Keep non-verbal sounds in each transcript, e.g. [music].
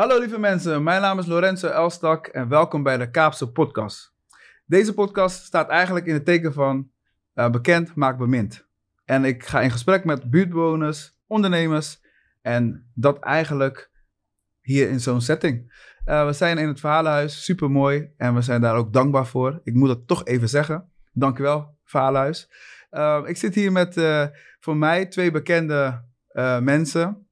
Hallo lieve mensen, mijn naam is Lorenzo Elstak en welkom bij de Kaapse podcast. Deze podcast staat eigenlijk in het teken van uh, bekend maakt bemind. En ik ga in gesprek met buurtbewoners, ondernemers en dat eigenlijk hier in zo'n setting. Uh, we zijn in het verhalenhuis, super mooi en we zijn daar ook dankbaar voor. Ik moet dat toch even zeggen. Dankjewel, verhalenhuis. Uh, ik zit hier met voor mij twee bekende mensen,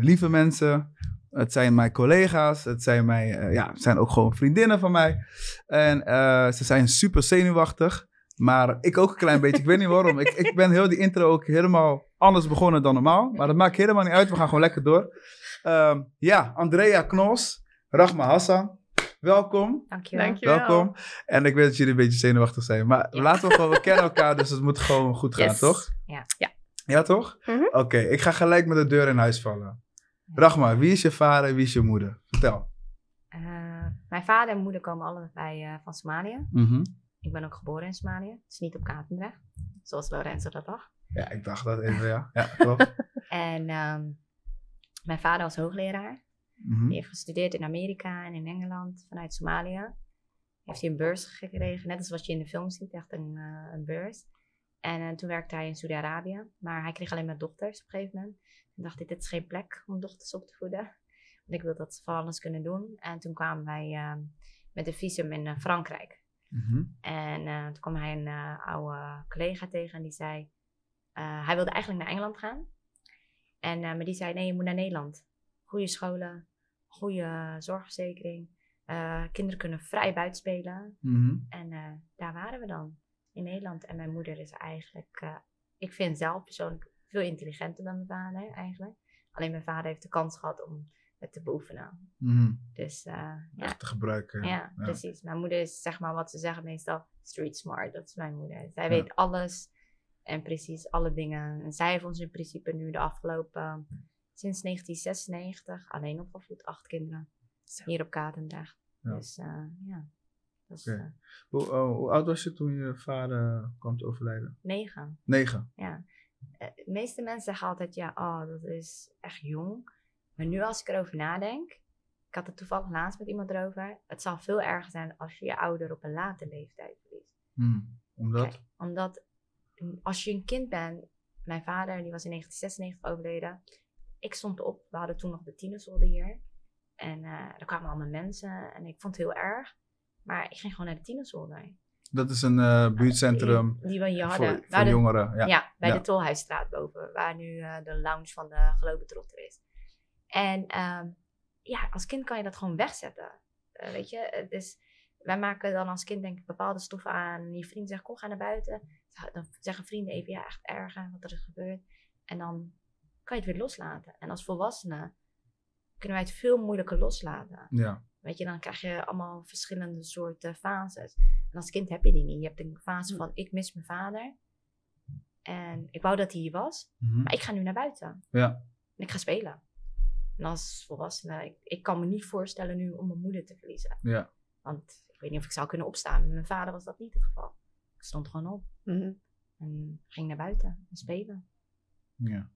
lieve mensen, het zijn mijn collega's. Het zijn, mijn, uh, ja, zijn ook gewoon vriendinnen van mij. En uh, ze zijn super zenuwachtig. Maar ik ook een klein beetje. Ik weet niet waarom. Ik, ik ben heel die intro ook helemaal anders begonnen dan normaal. Maar dat maakt helemaal niet uit. We gaan gewoon lekker door. Um, ja, Andrea Knos, Rachma Hassan. Welkom. Dankjewel. Dankjewel. Welkom. En ik weet dat jullie een beetje zenuwachtig zijn. Maar ja. laten we gewoon, we kennen elkaar, dus het moet gewoon goed gaan, Yes. toch? Ja. Ja. Ja, toch? Mhm. Oké, ik ga gelijk met de deur in huis vallen. Rachma, wie is je vader en wie is je moeder? Vertel. Eh, mijn vader en moeder komen allebei eh, van Somalië. Mhm. Ik ben ook geboren in Somalië. Dus niet op Katendrecht. Zoals Lorenzo dat dacht. Ja, ik dacht dat even, ja. Ja, klopt. [laughs] En ehm, mijn vader was hoogleraar. Mhm. Die heeft gestudeerd in Amerika en in Engeland vanuit Somalië. Heeft hij een beurs gekregen, net als wat je in de film ziet, echt een, eh, een beurs. En toen werkte hij in Saudi-Arabië, maar hij kreeg alleen maar dochters op een gegeven moment. Toen dacht ik, dit is geen plek om dochters op te voeden. Want ik wil dat ze van alles kunnen doen. En toen kwamen wij eh, met een visum in eh, Frankrijk. Mhm. En eh, toen kwam hij een eh, oude collega tegen en die zei... hij wilde eigenlijk naar Engeland gaan. En, maar die zei, nee, je moet naar Nederland. Goede scholen, goede zorgverzekering. kinderen kunnen vrij buiten spelen. Mhm. En daar waren we dan, in Nederland. En mijn moeder is eigenlijk... ik vind zelf persoonlijk veel intelligenter dan mijn vader eigenlijk. Alleen mijn vader heeft de kans gehad om het te beoefenen. Mhm. Dus eh, ja, Echt te gebruiken. ja, precies. Mijn moeder is zeg maar wat ze zeggen meestal street smart. Dat is mijn moeder. Zij Ja. weet alles en precies alle dingen. En zij heeft ons in principe nu de afgelopen, sinds 1996, alleen opgevoed. Acht kinderen. Hier op Katendrecht. Ja. Dus eh, ja, dat is Oké. eh, Hoe, oh, hoe oud was je toen je vader kwam te overlijden? negen. Negen. Ja. Eh, de meeste mensen zeggen altijd, ja, oh, dat is echt jong. Maar nu als ik erover nadenk, ik had het toevallig laatst met iemand erover. Het zal veel erger zijn als je je ouder op een late leeftijd verliest. Mhm. Omdat? Kijk, omdat als je een kind bent, mijn vader die was in 1996 overleden. Ik stond op, we hadden toen nog de tienerzolder hier. En eh, er kwamen allemaal mensen en ik vond het heel erg. Maar ik ging gewoon naar de tienerzolder. Dat is een eh, buurtcentrum Die, die we hier hadden. voor de- jongeren. Ja. ja, bij Ja. de Tolhuisstraat boven, waar nu eh, de lounge van de Globetrotter is. En ehm, ja, als kind kan je dat gewoon wegzetten. Eh, weet je, dus wij maken dan als kind denk ik bepaalde stoffen aan. En je vriend zegt, kom, ga naar buiten. Dan zeggen vrienden even, ja, echt erg hè, wat er is gebeurd. En dan kan je het weer loslaten. En als volwassenen kunnen wij het veel moeilijker loslaten. Ja. Weet je, dan krijg je allemaal verschillende soorten fases. En als kind heb je die niet. Je hebt een fase van, ik mis mijn vader. En ik wou dat hij hier was. Mhm. Maar ik ga nu naar buiten. Ja. En ik ga spelen. En als volwassene, ik, ik kan me niet voorstellen nu om mijn moeder te verliezen. Ja. Want ik weet niet of ik zou kunnen opstaan. Met mijn vader was dat niet het geval. Ik stond gewoon op Mhm. en ging naar buiten en spelen. Ja.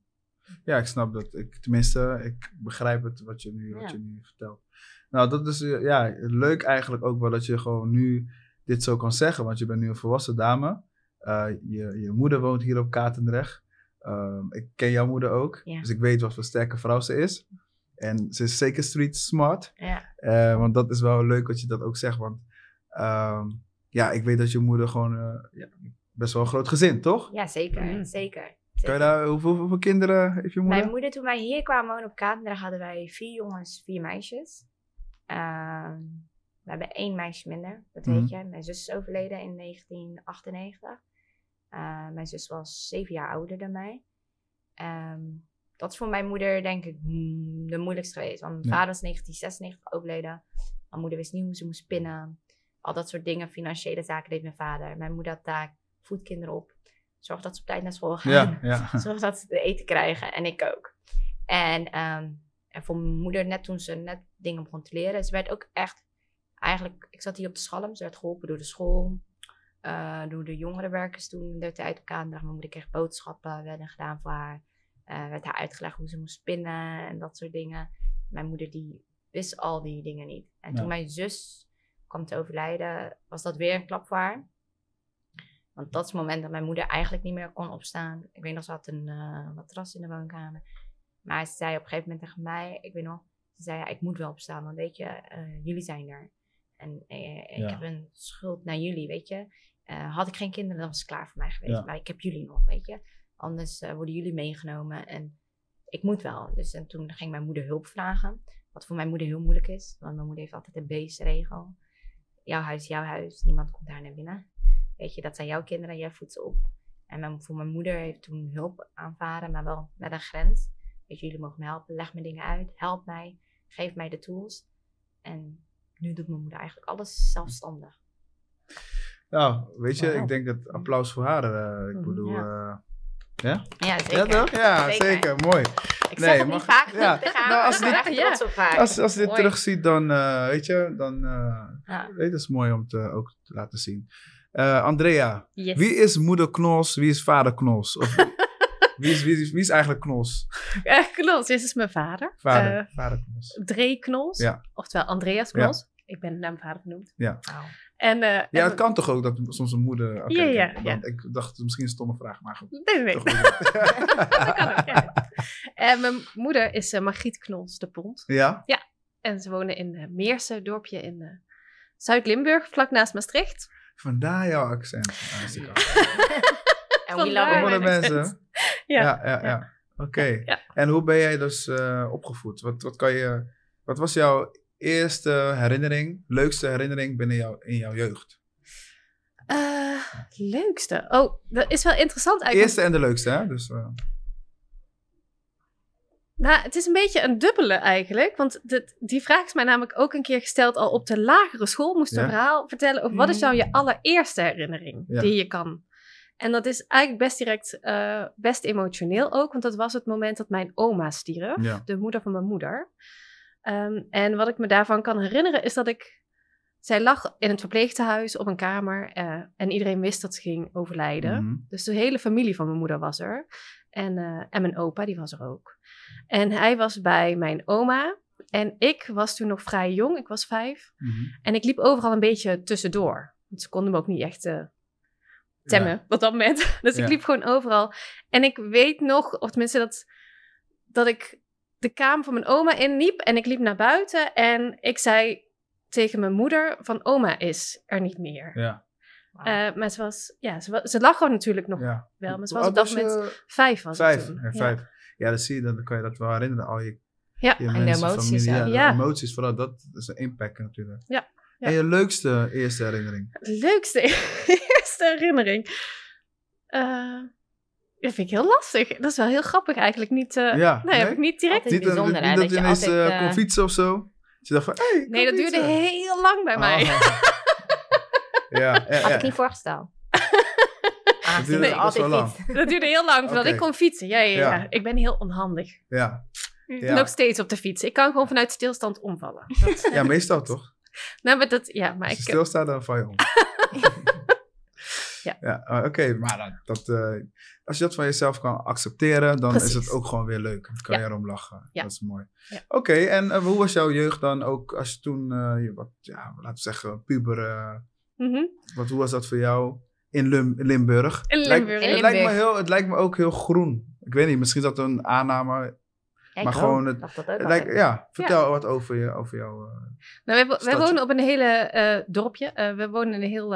Ja, ik snap dat. Ik, tenminste, ik begrijp het wat je nu, wat je nu vertelt. Nou, dat is eh, ja, leuk eigenlijk ook wel dat je gewoon nu dit zo kan zeggen. Want je bent nu een volwassen dame. Eh, je, je moeder woont hier op Katendrecht. Ehm, ik ken jouw moeder ook. Ja. Dus ik weet wat voor sterke vrouw ze is. En ze is zeker street smart. Ja, Eh, want dat is wel leuk dat je dat ook zegt. Want ehm, ja, ik weet dat je moeder gewoon eh, ja, best wel een groot gezin, toch? ja zeker. Mhm. Zeker. Kan je daar, hoeveel, hoeveel kinderen heeft je moeder? Mijn moeder, toen wij hier kwamen wonen op Katendrecht, hadden wij vier jongens, vier meisjes. Ehm, we hebben één meisje minder, dat Mhm. weet je. Mijn zus is overleden in 1998. Eh, mijn zus was zeven jaar ouder dan mij. Ehm, dat is voor mijn moeder, denk ik, de moeilijkste geweest. Want mijn Ja. vader in 1996 overleden. Mijn moeder wist niet hoe ze moest pinnen. Al dat soort dingen, financiële zaken deed mijn vader. Mijn moeder had taak, voed kinderen op. Zorg dat ze op tijd naar school gaan. Ja, [laughs] ja. Zorg dat ze te eten krijgen. En ik ook. En, ehm, en voor mijn moeder, net toen ze net dingen begon te leren, ze werd ook echt, eigenlijk, ik zat hier op de schalm, ze werd geholpen door de school, eh, door de jongerenwerkers toen in de tijd op Kaandrecht. Mijn moeder kreeg boodschappen, werden gedaan voor haar. Eh, werd haar uitgelegd hoe ze moest spinnen en dat soort dingen. Mijn moeder die wist al die dingen niet. En Ja. toen mijn zus kwam te overlijden, was dat weer een klap voor haar. Want dat is het moment dat mijn moeder eigenlijk niet meer kon opstaan. Ik weet nog, ze had een eh, matras in de woonkamer. Maar ze zei op een gegeven moment tegen mij, ik weet nog, ze zei ja, ik moet wel opstaan, want weet je, jullie zijn er. En ik Ja. heb een schuld naar jullie, weet je. Eh, had ik geen kinderen, dan was het klaar voor mij geweest. Ja. Maar ik heb jullie nog, weet je. Anders eh, worden jullie meegenomen en ik moet wel. Dus en toen ging mijn moeder hulp vragen. Wat voor mijn moeder heel moeilijk is. Want mijn moeder heeft altijd een beestregel. Jouw huis, jouw huis. Niemand komt daar naar binnen. Weet je, dat zijn jouw kinderen. Jij voedt ze op. En mijn, voor mijn moeder heeft toen hulp aanvaren. Maar wel met een grens. Weet je, jullie mogen me helpen. Leg me dingen uit. Help mij. Geef mij de tools. En nu doet mijn moeder eigenlijk alles zelfstandig. Nou, weet je, ik denk dat applaus voor haar. eh, ik Mhm, bedoel, ja. eh, ja? Ja, zeker. Ja, toch? Ja, Zeker. zeker. Mooi. Ik Nee, zeg het mag- niet vaak ja. [laughs] haar. Nou, als dit- haar. Als, als je dit Mooi. terugziet, dan, eh, weet je, dan uh, Ja. weet, dat is mooi om te, ook te laten zien. Eh, Andrea, Yes. wie is moeder Knols, wie is vader Knols? Of, wie, [laughs] is, wie, is, wie is eigenlijk Knols? Knols, dit is mijn vader. Vader, vader Knols. Dree Knols. Ja. Oftewel Andreas Knols. Ik ben naar mijn vader genoemd. Wauw. En, eh, Ja, en- het kan toch ook dat soms een moeder... Ja, ja, ja. want Ik dacht, misschien een stomme vraag, maar goed. Nee, nee, Toch nee. [laughs] Dat kan ook, ja. En mijn moeder is eh, Margriet Knols de Pont. ja? En ze wonen in uh, Meerse, dorpje in eh, Zuid-Limburg, vlak naast Maastricht. Vandaar jouw accent. Ah, [laughs] En we love mensen. accent. Ja, Ja, ja, ja. Oké. ja. En hoe ben jij dus eh, opgevoed? Wat, wat, kan je, wat was jouw eerste herinnering, leukste herinnering binnen jou, in jouw jeugd? Eh, leukste. Oh, dat is wel interessant eigenlijk. Eerste en de leukste, hè? Dus, eh, Nou, het is een beetje een dubbele eigenlijk. Want dit- die vraag is mij namelijk ook een keer gesteld al op de lagere school. Moest Ja. een verhaal vertellen over wat is nou je allereerste herinnering Ja. die je kan. En dat is eigenlijk best direct, eh, best emotioneel ook. Want dat was het moment dat mijn oma stierf. ja. de moeder van mijn moeder. Ehm, en wat ik me daarvan kan herinneren is dat ik. Zij lag in het verpleegtehuis op een kamer eh, en iedereen wist dat ze ging overlijden. Mhm. Dus de hele familie van mijn moeder was er. En, eh, en mijn opa, die was er ook. En hij was bij mijn oma. En ik was toen nog vrij jong, ik was vijf. Mhm. En ik liep overal een beetje tussendoor. Want ze konden me ook niet echt eh, temmen Ja. op dat moment. [laughs] Dus Ja. ik liep gewoon overal. En ik weet nog, of tenminste dat, dat ik de kamer van mijn oma inliep. En ik liep naar buiten. En ik zei tegen mijn moeder van oma is er niet meer. Ja. Eh, maar ze was, ja, ze, ze lag gewoon natuurlijk nog ja. wel. Maar ze was op dat moment vijf. Was Vijf. toen. Ja, vijf. Ja, dan zie je, dan kan je dat wel herinneren. Al je, Ja. je En de emoties, familie, ja, ja. de emoties, vooral dat is een impact natuurlijk. Ja, ja. En je leukste eerste herinnering? Leukste [laughs] eerste herinnering. Eh, dat vind ik heel lastig. Dat is wel heel grappig eigenlijk. Niet, eh, Ja, nee, heb nee? ik niet direct. Het is Niet, dat- bijzonder, hè, niet dat dat je ineens altijd, eh, kon fietsen of zo. Dat je dacht van, hey, Nee, dat duurde heel lang bij mij. [laughs] Ah. ja, ja, Had ik niet voorgesteld. [laughs] Ah, duurde altijd lang. fiets. Dat duurde heel lang voordat ik kon fietsen. Ja, ja, ja. Ja. Ik ben heel onhandig. ja. Ja. Nog steeds op de fiets. Ik kan gewoon vanuit stilstand omvallen. Dat, ja, meestal toch? [laughs] nou, maar dat, ja, maar Als je ik, stilstaat, dan val je om. Ja. ja eh, Oké, maar dat, dat, eh, als je dat van jezelf kan accepteren, dan is het ook gewoon weer leuk. Dan kan Ja. je erom lachen. Ja. Dat is mooi. Ja. Oké, en eh, hoe was jouw jeugd dan ook als je toen, eh, je wat, ja, laten we zeggen, puber, eh, Mhm. wat, hoe was dat voor jou in Lim- Limburg? In Het lijkt- Limburg. In Het lijkt, me Limburg. heel, het lijkt me ook heel groen. Ik weet niet, misschien is dat een aanname. Ja, Maar gewoon het- dat lijkt, ja, vertel wat over, je, over jou. eh. Nou, wij, wonen op een hele eh, dorpje. Eh, we wonen in een heel,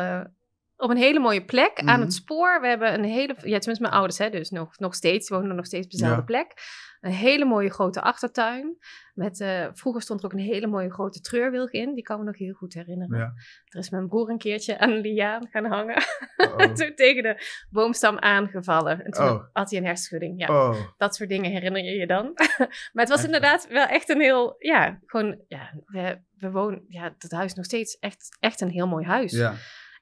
op een hele mooie plek aan Mhm. het spoor. We hebben een hele, ja, tenminste mijn ouders, hè, dus nog, nog steeds, wonen nog steeds op dezelfde Ja. plek. Een hele mooie grote achtertuin. Met, eh, vroeger stond er ook een hele mooie grote treurwilg in. Die kan me nog heel goed herinneren. Ja. Er is mijn broer een keertje aan een liaan gaan hangen. Oh. [laughs] En toen tegen de boomstam aangevallen. En toen Oh. had hij een hersenschudding. Ja, Oh, dat soort dingen herinner je je dan. [laughs] maar het was Echt? inderdaad wel echt een heel, ja, gewoon, ja, we, we wonen, ja, dat huis nog steeds echt, echt een heel mooi huis. ja.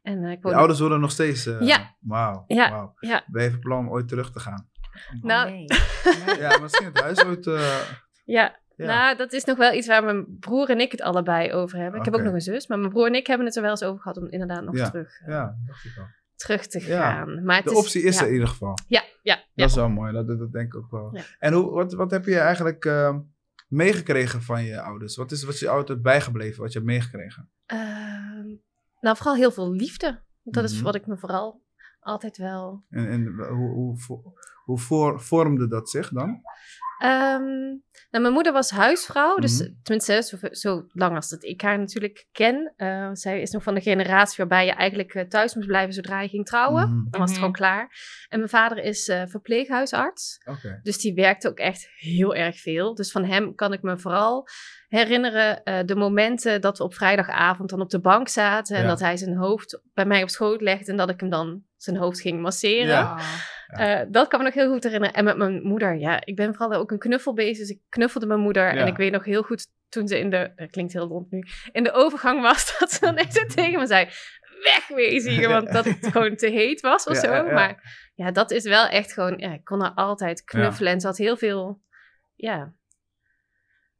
En eh, ik Je ouders worden nog steeds. eh, Ja. Wauw. Ja. wauw. ja, Ben je van plan om ooit terug te gaan? Oh, nou, nee. [laughs] Ja, misschien het huis ooit. eh, ja, ja. nou, dat is nog wel iets waar mijn broer en ik het allebei over hebben. Ik heb ook nog een zus, maar mijn broer en ik hebben het er wel eens over gehad om inderdaad nog Ja. terug, ja, dacht ik al. terug te Ja. gaan. Maar het De is, optie is ja, er in ieder geval. Ja, ja, ja. Dat is wel mooi, dat, dat denk ik ook wel. Ja. En hoe, wat, wat heb je eigenlijk, ehm, meegekregen van je ouders? Wat is, wat is je altijd bijgebleven, wat je hebt meegekregen? Nou, vooral heel veel liefde. Dat is Mhm. wat ik me vooral altijd wel En, en hoe, hoe, vo- hoe voor, vormde dat zich dan? Ehm, nou, mijn moeder was huisvrouw, dus Mhm. tenminste zo, zo lang als dat ik haar natuurlijk ken. Eh, zij is nog van de generatie waarbij je eigenlijk eh, thuis moest blijven zodra je ging trouwen. Mhm. Dan was het Mhm. gewoon klaar. En mijn vader is eh, verpleeghuisarts, Oké. dus die werkte ook echt heel erg veel. Dus van hem kan ik me vooral herinneren eh, de momenten dat we op vrijdagavond dan op de bank zaten en dat hij zijn hoofd bij mij op schoot legde en dat ik hem dan zijn hoofd ging masseren. Ja. Ja. Eh, dat kan me nog heel goed herinneren. En met mijn moeder, ja, ik ben vooral ook een knuffelbeest. Dus ik knuffelde mijn moeder. Ja. En ik weet nog heel goed toen ze in de, dat klinkt heel rond nu, in de overgang was, [laughs] dat ze dan echt tegen me zei, wegwezen [laughs] hier, want dat het gewoon te heet was of zo. Maar ja, dat is wel echt gewoon, ja, ik kon haar altijd knuffelen. En ze had heel veel, ja,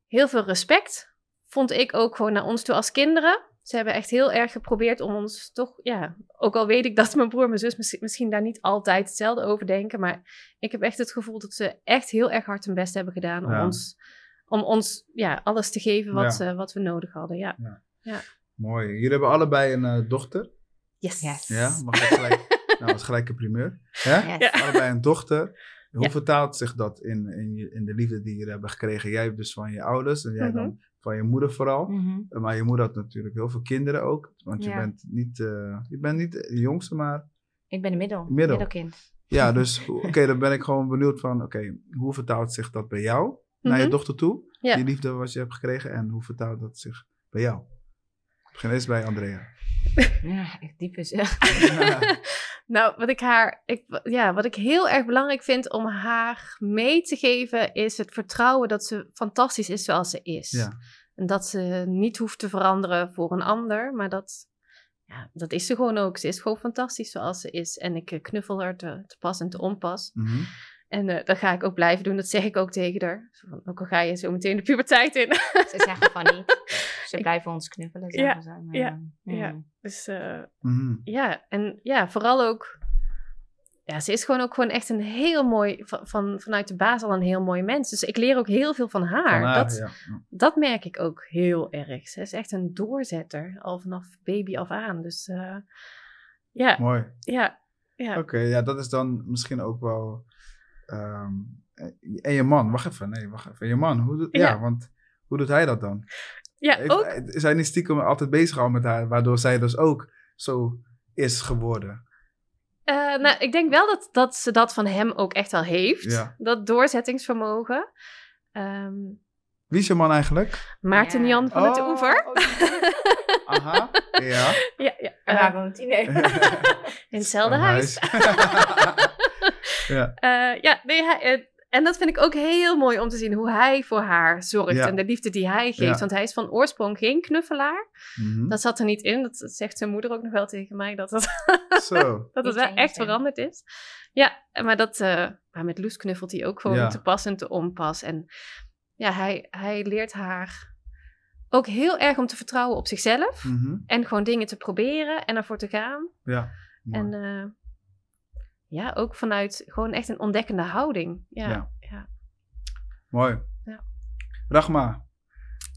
heel veel respect, vond ik ook gewoon naar ons toe als kinderen. Ze hebben echt heel erg geprobeerd om ons toch, ja, ook al weet ik dat mijn broer en mijn zus misschien, misschien daar niet altijd hetzelfde over denken, maar ik heb echt het gevoel dat ze echt heel erg hard hun best hebben gedaan om Ja. ons, om ons ja, alles te geven wat, Ja. eh, wat we nodig hadden. Ja. Mooi. Jullie hebben allebei een eh, dochter. Yes. Yes. Ja, mag ik gelijk. [laughs] nou, dat is gelijk een primeur. Hè? Yes. Ja. Allebei een dochter. Hoe Ja. vertaalt zich dat in, in, je- in de liefde die jullie hebben gekregen? Jij dus van je ouders en jij Mhm. dan van je moeder vooral. Mhm. Maar je moeder had natuurlijk heel veel kinderen ook. Want je bent niet, eh, je bent niet de jongste, maar Ik ben de middel. Middel. Middelkind. ja, [laughs] dus oké, dan ben ik gewoon benieuwd van, oké, hoe vertaalt zich dat bij jou naar je Mhm. dochter toe? Ja. Die liefde wat je hebt gekregen en hoe vertaalt dat zich bij jou? Ik begin eerst bij Andrea. [laughs] Ja, echt diep is. Ja. [laughs] nou, wat ik haar, ik, ja, wat ik heel erg belangrijk vind om haar mee te geven, is het vertrouwen dat ze fantastisch is zoals ze is. Ja. En dat ze niet hoeft te veranderen voor een ander, maar dat, ja, dat is ze gewoon ook. Ze is gewoon fantastisch zoals ze is. En ik eh, knuffel haar te, te pas en te onpas. Mhm. En eh, dat ga ik ook blijven doen. Dat zeg ik ook tegen haar. Zo van, ook al ga je zo meteen de puberteit in. [laughs] Ze zeggen van niet. [laughs] Ze blijven ons knuffelen. Ja, Zeggen ze. Maar, ja, ja. dus eh, Mhm. ja, en ja, vooral ook. Ja, ze is gewoon ook gewoon echt een heel mooi, van, van, vanuit de baas al een heel mooi mens. Dus ik leer ook heel veel van haar. Van haar, dat, ja. Dat merk ik ook heel erg. Ze is echt een doorzetter, al vanaf baby af aan. Dus eh, ja, Mooi. ja, ja. Oké, ja, dat is dan misschien ook wel. ehm, en je man, wacht even, nee, wacht even. Je man, hoe doet, ja. Ja. want hoe doet hij dat dan? Ja, Heeft- ook. Is hij niet stiekem altijd bezig al met haar, waardoor zij dus ook zo is geworden? Eh, nou, ik denk wel dat, dat ze dat van hem ook echt wel heeft. Ja. Dat doorzettingsvermogen. Ehm, Wie is je man eigenlijk? Maarten Ja. Jan van het Oh, Oever. oh, Aha, ja. [laughs] Ja, ja. En waar? Nee. in hetzelfde huis. [laughs] ja, Eh, ja, nee, hij, eh, en dat vind ik ook heel mooi om te zien hoe hij voor haar zorgt Ja. en de liefde die hij geeft. Ja. Want hij is van oorsprong geen knuffelaar. Mhm. Dat zat er niet in. Dat zegt zijn moeder ook nog wel tegen mij, dat het, [laughs] Zo. [laughs] dat het wel echt veranderd is. Ja, maar, dat, eh, maar met Loes knuffelt hij ook gewoon Ja. te pas en te onpas. En ja, hij, hij leert haar ook heel erg om te vertrouwen op zichzelf. Mhm. En gewoon dingen te proberen en ervoor te gaan. Ja. mooi. En eh, ja, ook vanuit gewoon echt een ontdekkende houding. Ja, Ja. ja. Mooi. Ja. Rachma,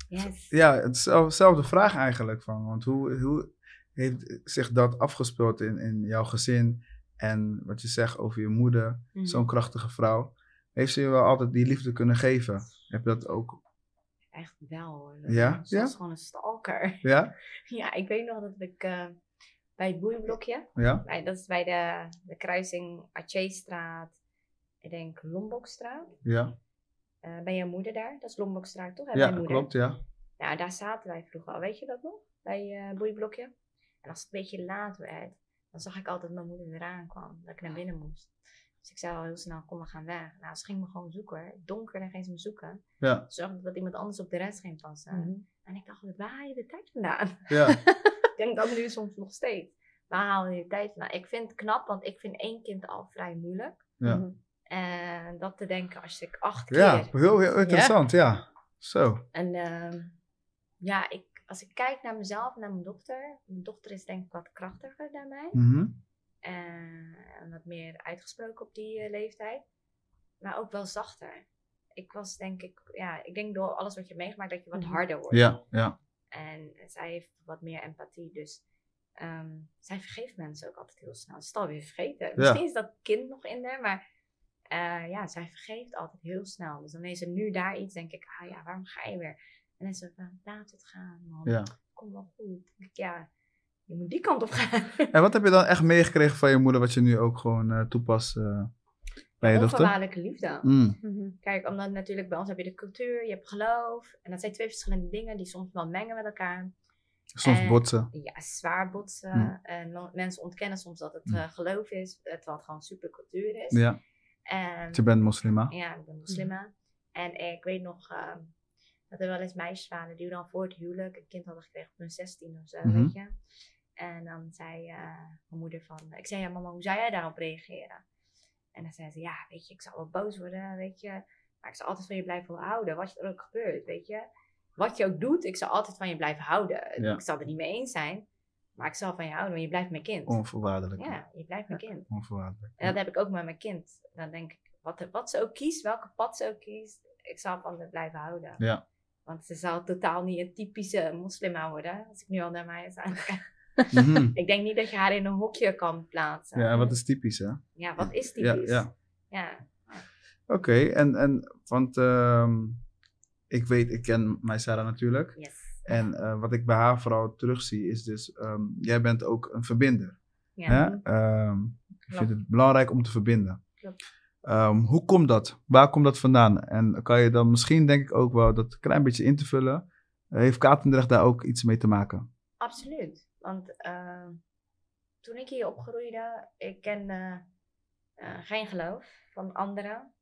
Yes. ja, hetzelfde vraag eigenlijk. Van, want hoe, hoe heeft zich dat afgespeeld in, in jouw gezin? En wat je zegt over je moeder, Mhm. zo'n krachtige vrouw. Heeft ze je wel altijd die liefde kunnen geven? Heb je dat ook? Echt wel. hoor. Ja? Ze Ja? was gewoon een stalker. Ja? [laughs] Ja, ik weet nog dat ik eh, bij het boeienblokje, Ja? bij, dat is bij de, de kruising Aceh-straat, ik denk Lombokstraat. Ja? Eh bij jouw moeder daar, dat is Lombokstraat toch? hè, Ja, mijn moeder. klopt, ja. Nou, daar zaten wij vroeger al, weet je dat nog? Bij eh boeienblokje. En als het een beetje laat werd, dan zag ik altijd dat mijn moeder eraan kwam, dat ik naar binnen moest. Dus ik zei al heel snel, kom we gaan weg. Nou, ze ging me gewoon zoeken. Donker, dan ging ze me zoeken. Ja, Zorgde dat iemand anders op de rest ging passen. Mhm. En ik dacht, waar haal je de tijd vandaan? ja. [laughs] Ik denk dat nu soms nog steeds. Waar haal je tijd vandaan? Ik vind het knap, want ik vind één kind al vrij moeilijk. Ja, Mhm. En dat te denken als ik acht keer... ja heel, heel interessant, ja. Zo. En ehm, ja, ik, als ik kijk naar mezelf en naar mijn dochter. Mijn dochter is denk ik wat krachtiger dan mij. Mhm. En wat meer uitgesproken op die eh, leeftijd. Maar ook wel zachter. ik was denk ik, ja, ik denk door alles wat je meegemaakt dat je wat Mhm. harder wordt. Ja, ja. En zij heeft wat meer empathie, dus ehm, zij vergeeft mensen ook altijd heel snel. Ze is het alweer vergeten. Misschien is dat kind nog in haar, maar eh, ja, zij vergeeft altijd heel snel. Dus dan is er nu daar iets, denk ik, ah ja, waarom ga je weer? En dan is ze van, laat het gaan, man. ja. Komt wel goed. Ja, je moet die kant op gaan. En wat heb je dan echt meegekregen van je moeder, wat je nu ook gewoon eh, toepast eh, bij je dochter? Onvoorwaardelijke liefde. Mm, Mhm. Kijk, omdat natuurlijk bij ons heb je de cultuur, je hebt geloof. En dat zijn twee verschillende dingen die soms wel mengen met elkaar. soms Eh, botsen. Ja, zwaar botsen. Mm. En mensen ontkennen soms dat het Mm. eh, geloof is, eh, terwijl het gewoon supercultuur is. Ja, En, je bent moslima. ja, ik ben moslima. En ik weet nog ehm, dat er wel eens meisjes waren die dan voor het huwelijk een kind hadden gekregen op hun 16 of zo, Mhm. weet je. En dan zei eh, mijn moeder van, ik zei ja mama, hoe zou jij daarop reageren? En dan zei ze, ja, weet je, ik zal wel boos worden, weet je. Maar ik zal altijd van je blijven houden, wat er ook gebeurt, weet je. Wat je ook doet, ik zal altijd van je blijven houden. Ja. Ik zal er niet mee eens zijn, maar ik zal van je houden, want je blijft mijn kind. Onvoorwaardelijk. Ja, je blijft mijn kind. Onvoorwaardelijk. En dat heb ik ook met mijn kind. Dan denk ik, wat, wat ze ook kiest, welke pad ze ook kiest, ik zal van haar blijven houden. Ja. Want ze zal totaal niet een typische moslima worden, als ik nu al naar mij aan Mhm. Ik denk niet dat je haar in een hokje kan plaatsen. Ja, wat is typisch, hè? Ja, wat is typisch? ja. Ja. Oké, en, en want ehm, ik weet, ik ken mijn Sarah natuurlijk. Yes. En eh, wat ik bij haar vooral terugzie is dus, ehm, jij bent ook een verbinder. Ja. Ehm, ik vind het belangrijk om te verbinden. Klopt. Hoe komt dat? Waar komt dat vandaan? En kan je dan misschien, denk ik ook wel, dat klein beetje in te vullen. Eh, heeft Katendrecht daar ook iets mee te maken? Absoluut. Want eh, toen ik hier opgroeide, ik kende eh, geen geloof van anderen.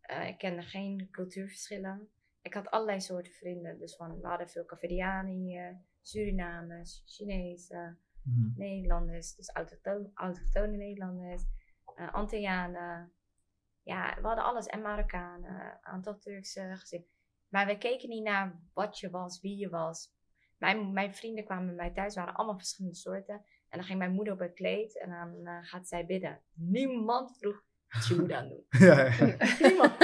Eh, ik kende geen cultuurverschillen. Ik had allerlei soorten vrienden. Dus van, we hadden veel Cavedianen hier, Surinamers, Chinezen, Mhm. Nederlanders, dus autochtone, autochtone Nederlanders, eh Antillianen. Ja, we hadden alles. En Marokkanen, een aantal Turkse gezinnen. Maar we keken niet naar wat je was, wie je was. Mijn, mijn vrienden kwamen bij mij thuis, waren allemaal verschillende soorten. En dan ging mijn moeder op het kleed en dan eh, gaat zij bidden. Niemand vroeg wat je moeder aan doen. [laughs] Ja, ja. Niemand.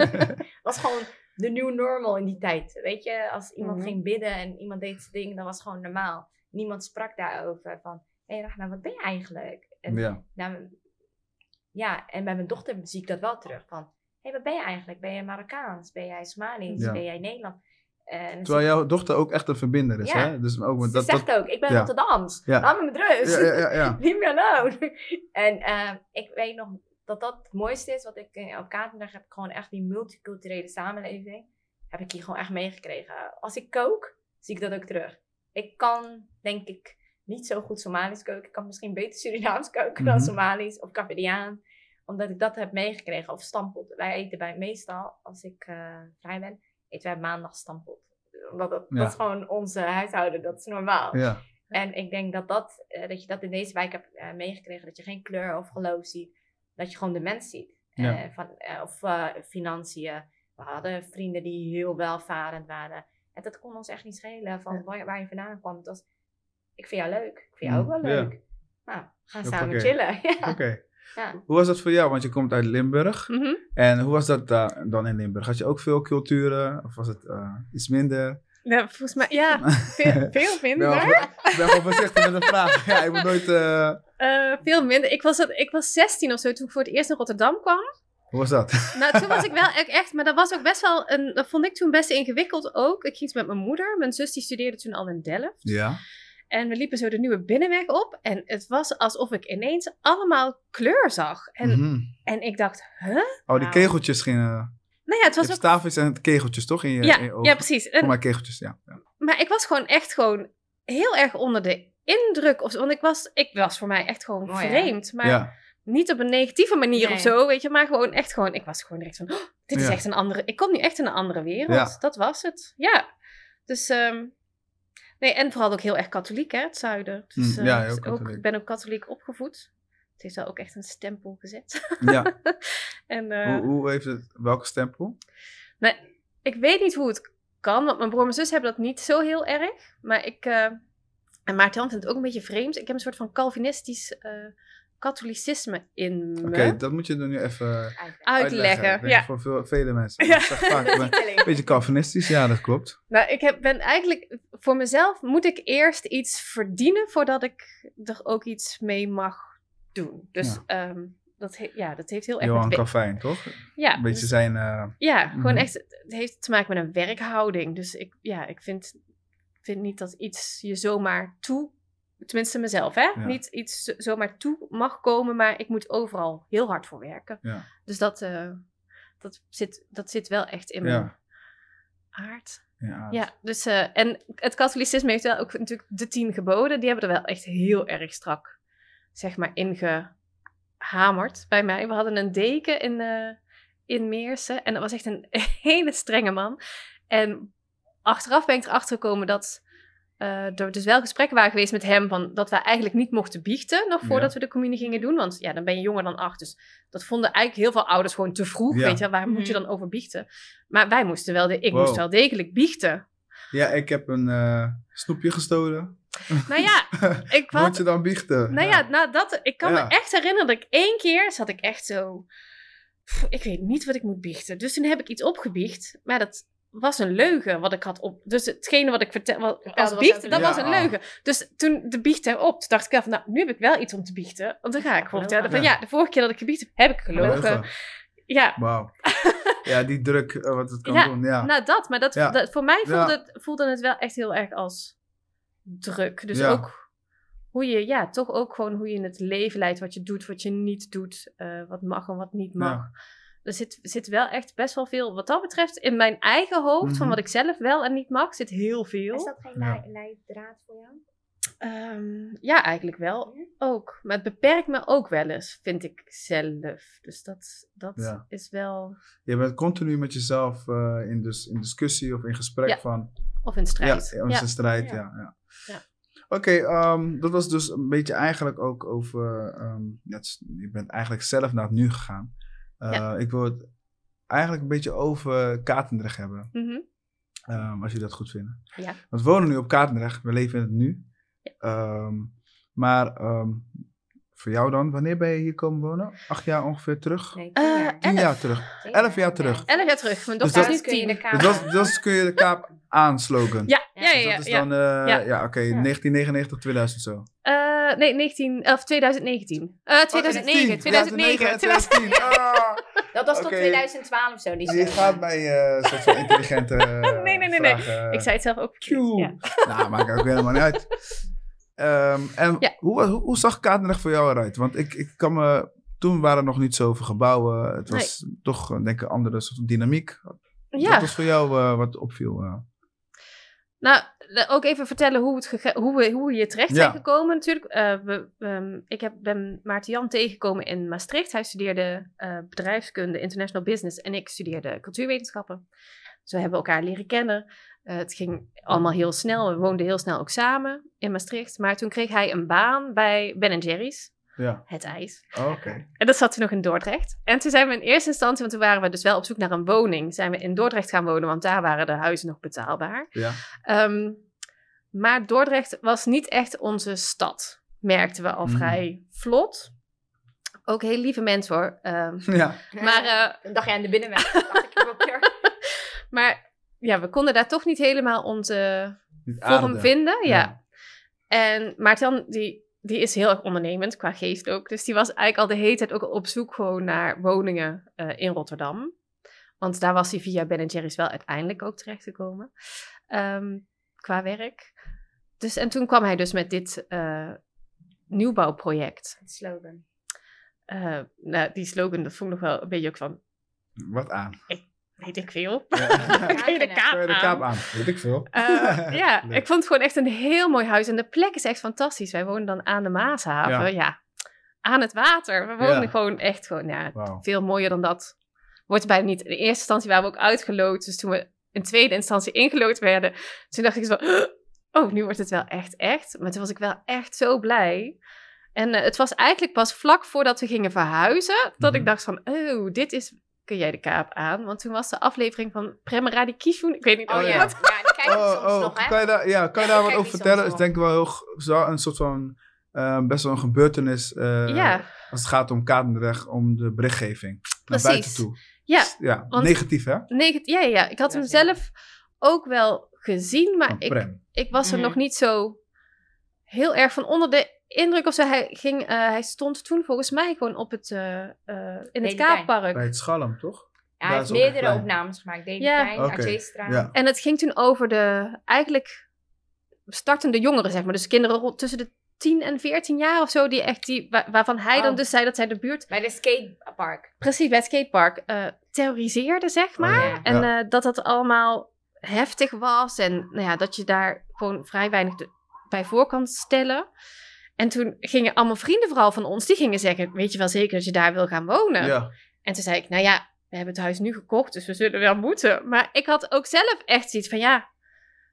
[laughs] was gewoon de new normal in die tijd. Weet je, als iemand Mhm. ging bidden en iemand deed zijn ding, dan was het gewoon normaal. Niemand sprak daarover van, hé hey, wat ben je eigenlijk? En, ja. nou, ja, en bij mijn dochter zie ik dat wel terug. Van, hé, hey, wat ben je eigenlijk? Ben je Marokkaans? Ben jij Somalisch? Ja. Ben jij Nederland? En Terwijl jouw dochter ook echt een verbinder is, Ja. hè? Dus ook, Ze dat, zegt dat, ook, ik ben ja. Rotterdams. Ja. Laat me met rust. ja. [laughs] Leave me alone. En eh, ik weet nog dat dat het mooiste is wat ik eh, op Katendrecht heb. Gewoon echt die multiculturele samenleving. Heb ik hier gewoon echt meegekregen. Als ik kook, zie ik dat ook terug. Ik kan, denk ik, niet zo goed Somalisch koken. Ik kan misschien beter Surinaams koken dan Mhm. Somalisch of Capverdiaan. Omdat ik dat heb meegekregen. Of stampot. Wij eten bij meestal, als ik eh, vrij ben, eten wij maandag stampot. Omdat dat, Ja. dat is gewoon onze huishouden. Dat is normaal. ja. En ik denk dat, dat, eh, dat je dat in deze wijk hebt eh, meegekregen. Dat je geen kleur of geloof ziet. Dat je gewoon de mens ziet. Ja. Eh, van, of eh, financiën. We hadden vrienden die heel welvarend waren. En dat kon ons echt niet schelen van Ja. waar, waar je vandaan kwam. Het was, ik vind jou leuk. Ik vind jou ook Mm, wel ja. leuk. Nou, gaan samen chillen. [laughs] Ja. Oké. Ja. Hoe was dat voor jou? Want je komt uit Limburg. Mhm. En hoe was dat daar dan in Limburg? Had je ook veel culturen? Of was het eh, iets minder? Ja, volgens mij, ja, [laughs] veel, veel minder. ik ben gewoon voorzichtig met de vraag. [laughs] Ja, ik moet nooit... eh, Eh, veel minder. Ik was, ik was 16 of zo toen ik voor het eerst naar Rotterdam kwam. hoe was dat? Nou, toen was ik wel [laughs] echt, echt, maar dat was ook best wel een, dat vond ik toen best ingewikkeld ook. Ik ging met mijn moeder. Mijn zus die studeerde toen al in Delft. Ja. En we liepen zo de nieuwe binnenweg op. En het was alsof ik ineens allemaal kleur zag. En, Mhm. en ik dacht, huh? Oh, die kegeltjes gingen... Nou ja, het was ook... en kegeltjes, toch? In je, in Ja, je ogen? ja, precies. En- mij kegeltjes, ja. ja. maar ik was gewoon echt gewoon heel erg onder de indruk. Of, want ik was, ik was voor mij echt gewoon vreemd. Maar ja. niet op een negatieve manier Nee. of zo, weet je. Maar gewoon echt gewoon, ik was gewoon direct van, oh, dit is Ja. echt een andere, ik kom nu echt in een andere wereld. Ja. Dat was het, ja. Dus, ehm, nee, en vooral ook heel erg katholiek, hè, het zuiden. Dus, Mm, ja, eh, heel dus ook, ik ben ook katholiek opgevoed. Het heeft daar ook echt een stempel gezet. ja. [laughs] en, eh, Hoe, hoe heeft het... Welke stempel? ik weet niet hoe het kan, want mijn broer en mijn zus hebben dat niet zo heel erg. Maar ik, eh, en Maarten vindt het ook een beetje vreemd. Ik heb een soort van Calvinistisch katholicisme in me. Oké, dat moet je er nu even. Uitleggen. Ja. Voor veel, vele mensen. Ja. Ik zeg vaak, ik ben [laughs] een beetje Calvinistisch. Ja, dat klopt. Nou, ik heb, ben eigenlijk voor mezelf moet ik eerst iets verdienen voordat ik er ook iets mee mag doen. Dus ehm, dat, he- ja, dat heeft heel erg Johan Calvijn, toch? Ja, Een beetje dus- zijn... eh, ja, gewoon Mhm. echt. Het heeft te maken met een werkhouding. Dus ik, ja, ik vind, vind niet dat iets je zomaar toe, tenminste mezelf, hè, Ja. niet iets zo- zomaar toe mag komen, maar ik moet overal heel hard voor werken. Ja. Dus dat, eh, dat, zit, dat zit wel echt in mijn ja. aard. Ja. Ja, dus eh, en het katholicisme heeft wel ook natuurlijk de tien geboden. Die hebben er wel echt heel erg strak, zeg maar, ingehamerd bij mij. We hadden een deken in, eh, in Meersen en dat was echt een [laughs] hele strenge man. En achteraf ben ik erachter gekomen dat eh, er dus wel gesprekken waren geweest met hem van dat wij eigenlijk niet mochten biechten nog voordat we de communie gingen doen. Want ja, dan ben je jonger dan acht. Dus dat vonden eigenlijk heel veel ouders gewoon te vroeg. Ja. Weet je, waar moet je Mhm. dan over biechten? Maar wij moesten wel, de, ik Wow. moest wel degelijk biechten. Ja, ik heb een eh, snoepje gestolen. Nou ja, [laughs] ik Moet had, je dan biechten? nou ja, nou dat, ik kan Ja. me echt herinneren dat ik één keer zat ik echt zo, pff, ik weet niet wat ik moet biechten. Dus toen heb ik iets opgebiecht, maar dat was een leugen wat ik had op. Dus hetgene wat ik vertel, wat, dat als was biecht, dat was een Ja. leugen. Dus toen de biecht erop, toen dacht ik wel van, nou, nu heb ik wel iets om te biechten. Want dan ga ik gewoon vertellen van, ja, de vorige keer dat ik gebiecht heb, heb ik gelogen. Ja, Wauw. [laughs] Ja, die druk eh, wat het kan Ja, doen. Ja. nou dat, maar dat, Ja. dat voor mij voelde, Ja. het, voelde het wel echt heel erg als druk. Dus Ja. ook hoe je, ja, toch ook gewoon hoe je het leven leidt, wat je doet, wat je niet doet, eh, wat mag en wat niet mag. Er zit, zit wel echt best wel veel, wat dat betreft, in mijn eigen hoofd, van Mhm. wat ik zelf wel en niet mag, zit heel veel. Is dat geen Ja. leidraad voor jou? Ehm, ja, eigenlijk wel. Ja? Ook. Maar het beperkt me ook wel eens, vind ik zelf. Dus dat, dat Ja. is wel. Je bent continu met jezelf eh, in, dus, in discussie of in gesprek Ja. van... Of in strijd. Ja, een strijd, ja. Ja. ja. Ja. Oké, ehm, dat was dus een beetje eigenlijk ook over... ehm, je bent eigenlijk zelf naar het nu gegaan. Eh, Ja. Ik wil het eigenlijk een beetje over Katendrecht hebben. Mhm. ehm, als jullie dat goed vinden. Ja. Want we wonen nu op Katendrecht, we leven in het nu. Ehm, maar ehm, voor jou dan, wanneer ben je hier komen wonen? Acht jaar ongeveer terug? Nee, Eh, tien jaar. Tien elf. jaar terug. Tien elf jaar terug. Ja. Elf jaar terug. Mijn Dus dochter dat- is nu kun je tien. de kaart Dus dat, dat kun je de kaap aanslogan. Ja, ja, ja. Dus ja, dat is ja. dan, eh, Ja. ja, oké, 1999, 2000 zo. Eh, nee, 19, of 2019. Eh 2009, 2009. 2010. Ah, Dat was tot Oké. 2012 zo. Die je gaat bij eh soort van intelligente eh, [laughs] Nee, nee, nee, nee. vragen. Ik zei het zelf ook. Tjoe. Ja. Nou, maakt ook helemaal niet uit. Ehm, en Ja. hoe, hoe, hoe zag Katendrecht voor jou eruit? Want ik, ik kan me... Toen waren er nog niet zoveel gebouwen. Het was toch, eh, denk ik, een andere soort dynamiek. Ja. Wat was voor jou eh, wat opviel? eh? Nou, ook even vertellen hoe, het hoe, we, hoe we hier terecht Ja. zijn gekomen natuurlijk. Eh, we, ehm, ik heb, ben Maarten Jan tegengekomen in Maastricht. Hij studeerde bedrijfskunde, international business en ik studeerde cultuurwetenschappen. Zo hebben we elkaar leren kennen. Eh, het ging allemaal heel snel. We woonden heel snel ook samen in Maastricht. Maar toen kreeg hij een baan bij Ben Jerry's, Ja, het ijs. Oh, oké. En dat zat toen nog in Dordrecht. En toen zijn we in eerste instantie, want toen waren we dus wel op zoek naar een woning, zijn we in Dordrecht gaan wonen, want daar waren de huizen nog betaalbaar. Ja. Ehm, maar Dordrecht was niet echt onze stad, merkten we al Mhm. vrij vlot. Ook heel lieve mensen hoor. Ehm, ja. maar, eh, Dan dacht jij aan de binnenweg. dacht ik ook weer. [laughs] maar ja, we konden daar toch niet helemaal onze vorm vinden. Ja. Ja. En Maarten, die, die is heel erg ondernemend qua geest ook. Dus die was eigenlijk al de hele tijd ook op zoek gewoon naar woningen eh, in Rotterdam. Want daar was hij via Ben Jerry's wel uiteindelijk ook terechtgekomen. ehm qua werk. Dus, en toen kwam hij dus met dit eh, nieuwbouwproject. Het slogan. Eh, nou, die slogan, dat vond ik nog wel een beetje ook van, Wat aan? Weet ik veel. Ja. [laughs] Kun je de kaap Kan je de aan? kaap aan? Weet ik veel. Eh, [laughs] ja, ik vond het gewoon echt een heel mooi huis. En de plek is echt fantastisch. Wij wonen dan aan de Maashaven. Ja. Ja. Aan het water. We wonen Ja. gewoon echt gewoon, veel mooier dan dat. Wordt bijna niet. In de eerste instantie waren we ook uitgeloot. Dus toen we in tweede instantie ingelood werden, toen dacht ik zo, [gasps] oh, nu wordt het wel echt echt. Maar toen was ik wel echt zo blij. En eh, het was eigenlijk pas vlak voordat we gingen verhuizen, dat Mhm. ik dacht van, oh, dit is, kun jij de kaap aan? Want toen was de aflevering van Premeradi Kishun, ik weet niet Oh, of Oh, ja. je ja. kijk Oh, soms oh, nog, hè? kan je daar, ja, kan je daar wat over vertellen? soms is denk ik wel heel, zo een soort van eh, best wel een gebeurtenis eh, ja, als het gaat om Katendrecht, om de berichtgeving naar buiten Precies. toe. ja, Ja, want- negatief hè? neg- ja, ja, ja. Ik had Ja, hem zelf ook wel gezien, maar ik, ik was er Mhm. nog niet zo heel erg van onder de indruk of zo. Hij, ging, eh, hij stond toen volgens mij gewoon op het, eh, eh, in het. Kaappark. Bij het Schalm, toch? Ja, Daar hij heeft meerdere opnames gemaakt. Daily Ja. Ja. En het ging toen over de eigenlijk startende jongeren, zeg maar. Dus kinderen rond tussen de 10 en 14 jaar of zo, die echt die, wa- waarvan hij dan Oh. dus zei dat zij de buurt Bij de skatepark. precies bij het skatepark eh terroriseerde, zeg maar. Oh, ja. En Ja. eh, dat dat allemaal heftig was en nou ja, dat je daar gewoon vrij weinig de- bij voor kan stellen. En toen gingen allemaal vrienden vooral van ons, die gingen zeggen, weet je wel zeker dat je daar wil gaan wonen? Ja. En toen zei ik, nou ja, we hebben het huis nu gekocht, dus we zullen wel moeten. Maar ik had ook zelf echt zoiets van, ja,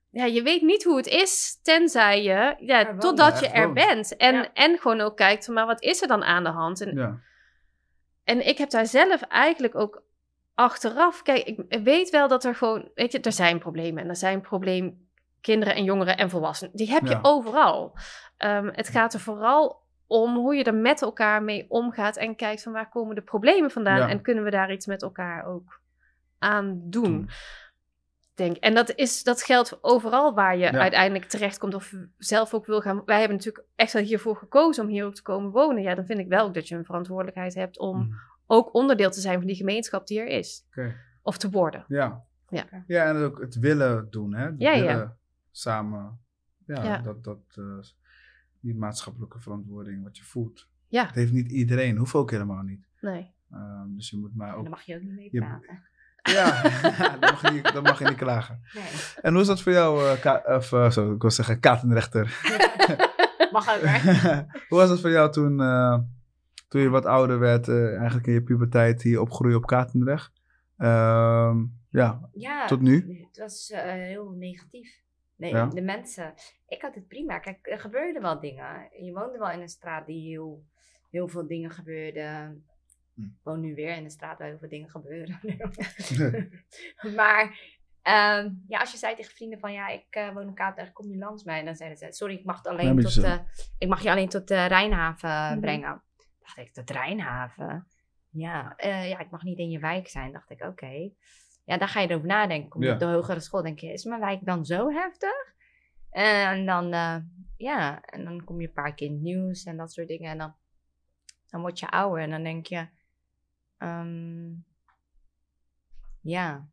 ja je weet niet hoe het is, tenzij je, ja, totdat je er woont. bent. En, Ja. en gewoon ook kijkt, van, maar wat is er dan aan de hand? En, ja. en ik heb daar zelf eigenlijk ook achteraf, kijk, ik weet wel dat er gewoon, weet je, er zijn problemen. En er zijn probleem kinderen en jongeren en volwassenen. Die heb je Ja. overal. Ehm, het gaat er vooral om hoe je er met elkaar mee omgaat en kijkt van waar komen de problemen vandaan Ja. en kunnen we daar iets met elkaar ook aan doen. Doen. Denk. En dat, is, dat geldt overal waar je Ja. uiteindelijk terechtkomt of zelf ook wil gaan. Wij hebben natuurlijk echt wel hiervoor gekozen om hier ook te komen wonen. Ja, dan vind ik wel ook dat je een verantwoordelijkheid hebt om Mhm. ook onderdeel te zijn van die gemeenschap die er is. Of te worden. Ja. Ja. ja, en ook het willen doen, hè? Het Ja, ja. willen samen, ja, Ja. dat, dat, eh, die maatschappelijke verantwoording, wat je voelt. Ja, Het heeft niet iedereen, hoeft ook helemaal niet. nee. Ehm, dus je moet maar En ook... daar mag je ook niet mee praten. Ja, [laughs] dan, mag je niet, dan mag je niet klagen. Nee. En hoe is dat voor jou, eh, ka- of, zo, ik wil zeggen, Katenrechter? [laughs] Mag ook, hè? [laughs] hoe was dat voor jou toen, eh, toen je wat ouder werd, eh, eigenlijk in je puberteit, hier opgroeien op Katendrecht? Ehm, ja, Ja, tot nu? het was eh, heel negatief. Nee, Ja. De mensen. Ik had het prima. Kijk, er gebeurden wel dingen. Je woonde wel in een straat die heel, heel veel dingen gebeurden. Hm. Ik woon nu weer in een straat waar heel veel dingen gebeuren. [laughs] [laughs] maar ehm, ja, als je zei tegen vrienden van ja, ik eh, woon in Katerdijk, kom je langs mij? En dan zeiden ze, sorry, ik mag, het alleen een tot, eh, ik mag je alleen tot de Rijnhaven Mhm. brengen. Dacht ik, tot Rijnhaven? Ja, eh, ja, ik mag niet in je wijk zijn. Dacht ik, oké. Ja, daar ga je erover nadenken. Kom je Ja. op de hogere school, denk je, is mijn wijk dan zo heftig? En dan, eh, ja, en dan kom je een paar keer in het nieuws en dat soort dingen. En dan, dan word je ouder en dan denk je, ehm, ja,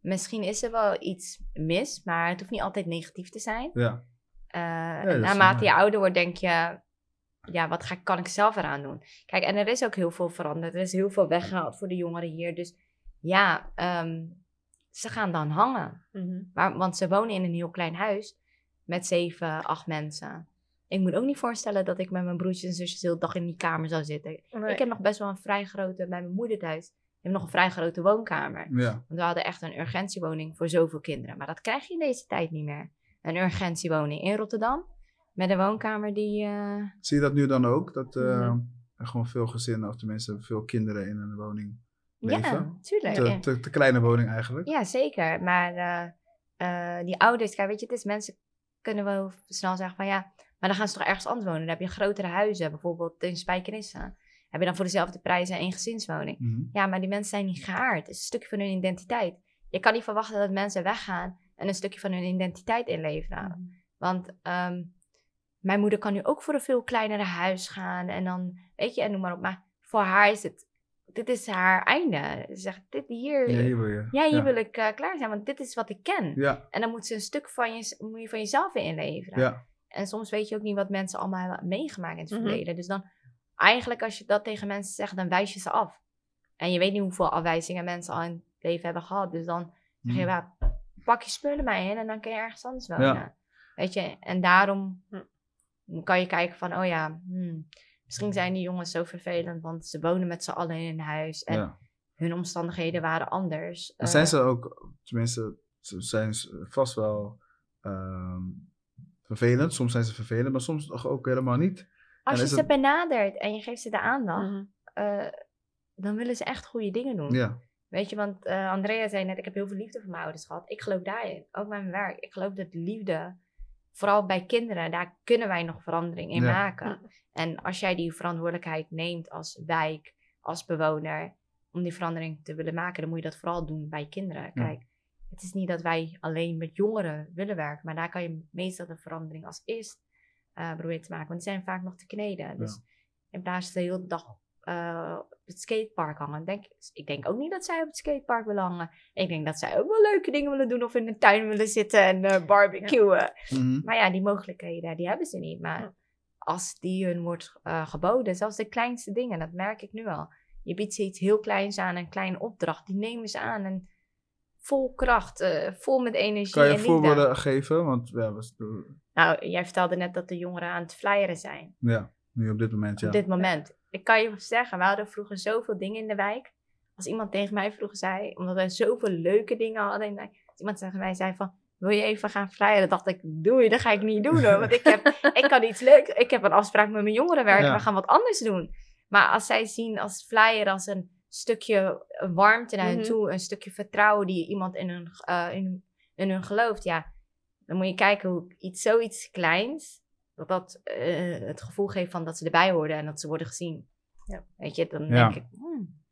misschien is er wel iets mis, maar het hoeft niet altijd negatief te zijn. ja. Eh, naarmate je ouder wordt, denk je, ja, wat ga, ik- kan ik zelf eraan doen? Kijk, en er is ook heel veel veranderd. Er is heel veel weggehaald voor de jongeren hier. Dus ja, ehm, ze gaan dan hangen. Mhm. Maar, want ze wonen in een heel klein huis met zeven, acht mensen. Ik moet ook niet voorstellen dat ik met mijn broertjes en zusjes de hele dag in die kamer zou zitten. Nee. Ik heb nog best wel een vrij grote, bij mijn moeder thuis, ik heb nog een vrij grote woonkamer. ja. Want we hadden echt een urgentiewoning voor zoveel kinderen. Maar dat krijg je in deze tijd niet meer. Een urgentiewoning in Rotterdam. Met een woonkamer die... eh, Zie je dat nu dan ook? Dat eh, er gewoon veel gezinnen, of tenminste veel kinderen in een woning leven? Ja, tuurlijk. Te, Ja. te, te kleine woning eigenlijk? Ja, zeker. Maar eh, eh, die ouders, kijk, weet je, het is mensen kunnen wel snel zeggen van ja, maar dan gaan ze toch ergens anders wonen. Dan heb je grotere huizen, bijvoorbeeld in Spijkenisse. Heb je dan voor dezelfde prijzen een gezinswoning. Mhm. Ja, maar die mensen zijn niet geaard. Het is een stukje van hun identiteit. Je kan niet verwachten dat mensen weggaan en een stukje van hun identiteit inleveren. Want ehm, mijn moeder kan nu ook voor een veel kleinere huis gaan. En dan, weet je, en noem maar op. Maar voor haar is het, dit is haar einde. Ze zegt, dit hier, Ja, hier wil je. hier ja. wil ik eh, klaar zijn, want dit is wat ik ken. Ja, En dan moet ze een stuk van, je, moet je van jezelf weer inleveren. ja. En soms weet je ook niet wat mensen allemaal hebben meegemaakt in het Mhm. verleden. Dus dan, eigenlijk als je dat tegen mensen zegt, dan wijs je ze af. En je weet niet hoeveel afwijzingen mensen al in het leven hebben gehad. Dus dan zeg je, Mhm. ja, pak je spullen maar in en dan kun je ergens anders wonen. Ja. Weet je, en daarom Hm. kan je kijken van, oh ja, hmm, misschien zijn die jongens zo vervelend, want ze wonen met z'n allen in een huis en ja. hun omstandigheden waren anders. Eh, zijn ze ook, tenminste, ze zijn ze vast wel ehm, vervelend. Soms zijn ze vervelend, maar soms toch ook helemaal niet. als je ze het- benadert en je geeft ze de aandacht, Mhm. eh, dan willen ze echt goede dingen doen. Ja, Weet je, want eh, Andrea zei net, ik heb heel veel liefde voor mijn ouders gehad. Ik geloof daarin, ook met mijn werk. Ik geloof dat liefde vooral bij kinderen, daar kunnen wij nog verandering in Ja. maken. En als jij die verantwoordelijkheid neemt als wijk, als bewoner, om die verandering te willen maken, dan moet je dat vooral doen bij kinderen. Kijk, het is niet dat wij alleen met jongeren willen werken, maar daar kan je meestal de verandering als eerst eh, proberen te maken. Want die zijn vaak nog te kneden. Dus in plaats van de hele dag eh, op het skatepark hangen. Denk, ik denk ook niet dat zij op het skatepark willen hangen. Ik denk dat zij ook wel leuke dingen willen doen of in de tuin willen zitten en eh, barbecuen. Mhm. Maar ja, die mogelijkheden, die hebben ze niet. Maar Ja. als die hun wordt eh, geboden, zelfs de kleinste dingen, dat merk ik nu al. Je biedt ze iets heel kleins aan, een kleine opdracht, die nemen ze aan en vol kracht, eh, vol met energie Kan je en voorbeelden geven? Want ja, was, Nou, jij vertelde net dat de jongeren aan het flyeren zijn. ja, nu op dit moment, ja. Op dit moment. Ik kan je zeggen, we hadden vroeger zoveel dingen in de wijk. Als iemand tegen mij vroeger zei, omdat we zoveel leuke dingen hadden in de wijk. Als iemand tegen mij zei van, wil je even gaan flyeren? dacht ik, doe je, dat ga ik niet doen hoor. Want ik, heb, [laughs] ik kan iets leuks. Ik heb een afspraak met mijn jongerenwerk. Ja. We gaan wat anders doen. Maar als zij zien als flyer als een stukje warmte naar hen Mhm. toe. Een stukje vertrouwen die iemand in hun, eh, in, in hun gelooft. Ja, dan moet je kijken hoe iets, zoiets kleins dat dat eh, het gevoel geeft van dat ze erbij horen en dat ze worden gezien. Ja. Weet je, dan Ja. denk ik, hmm,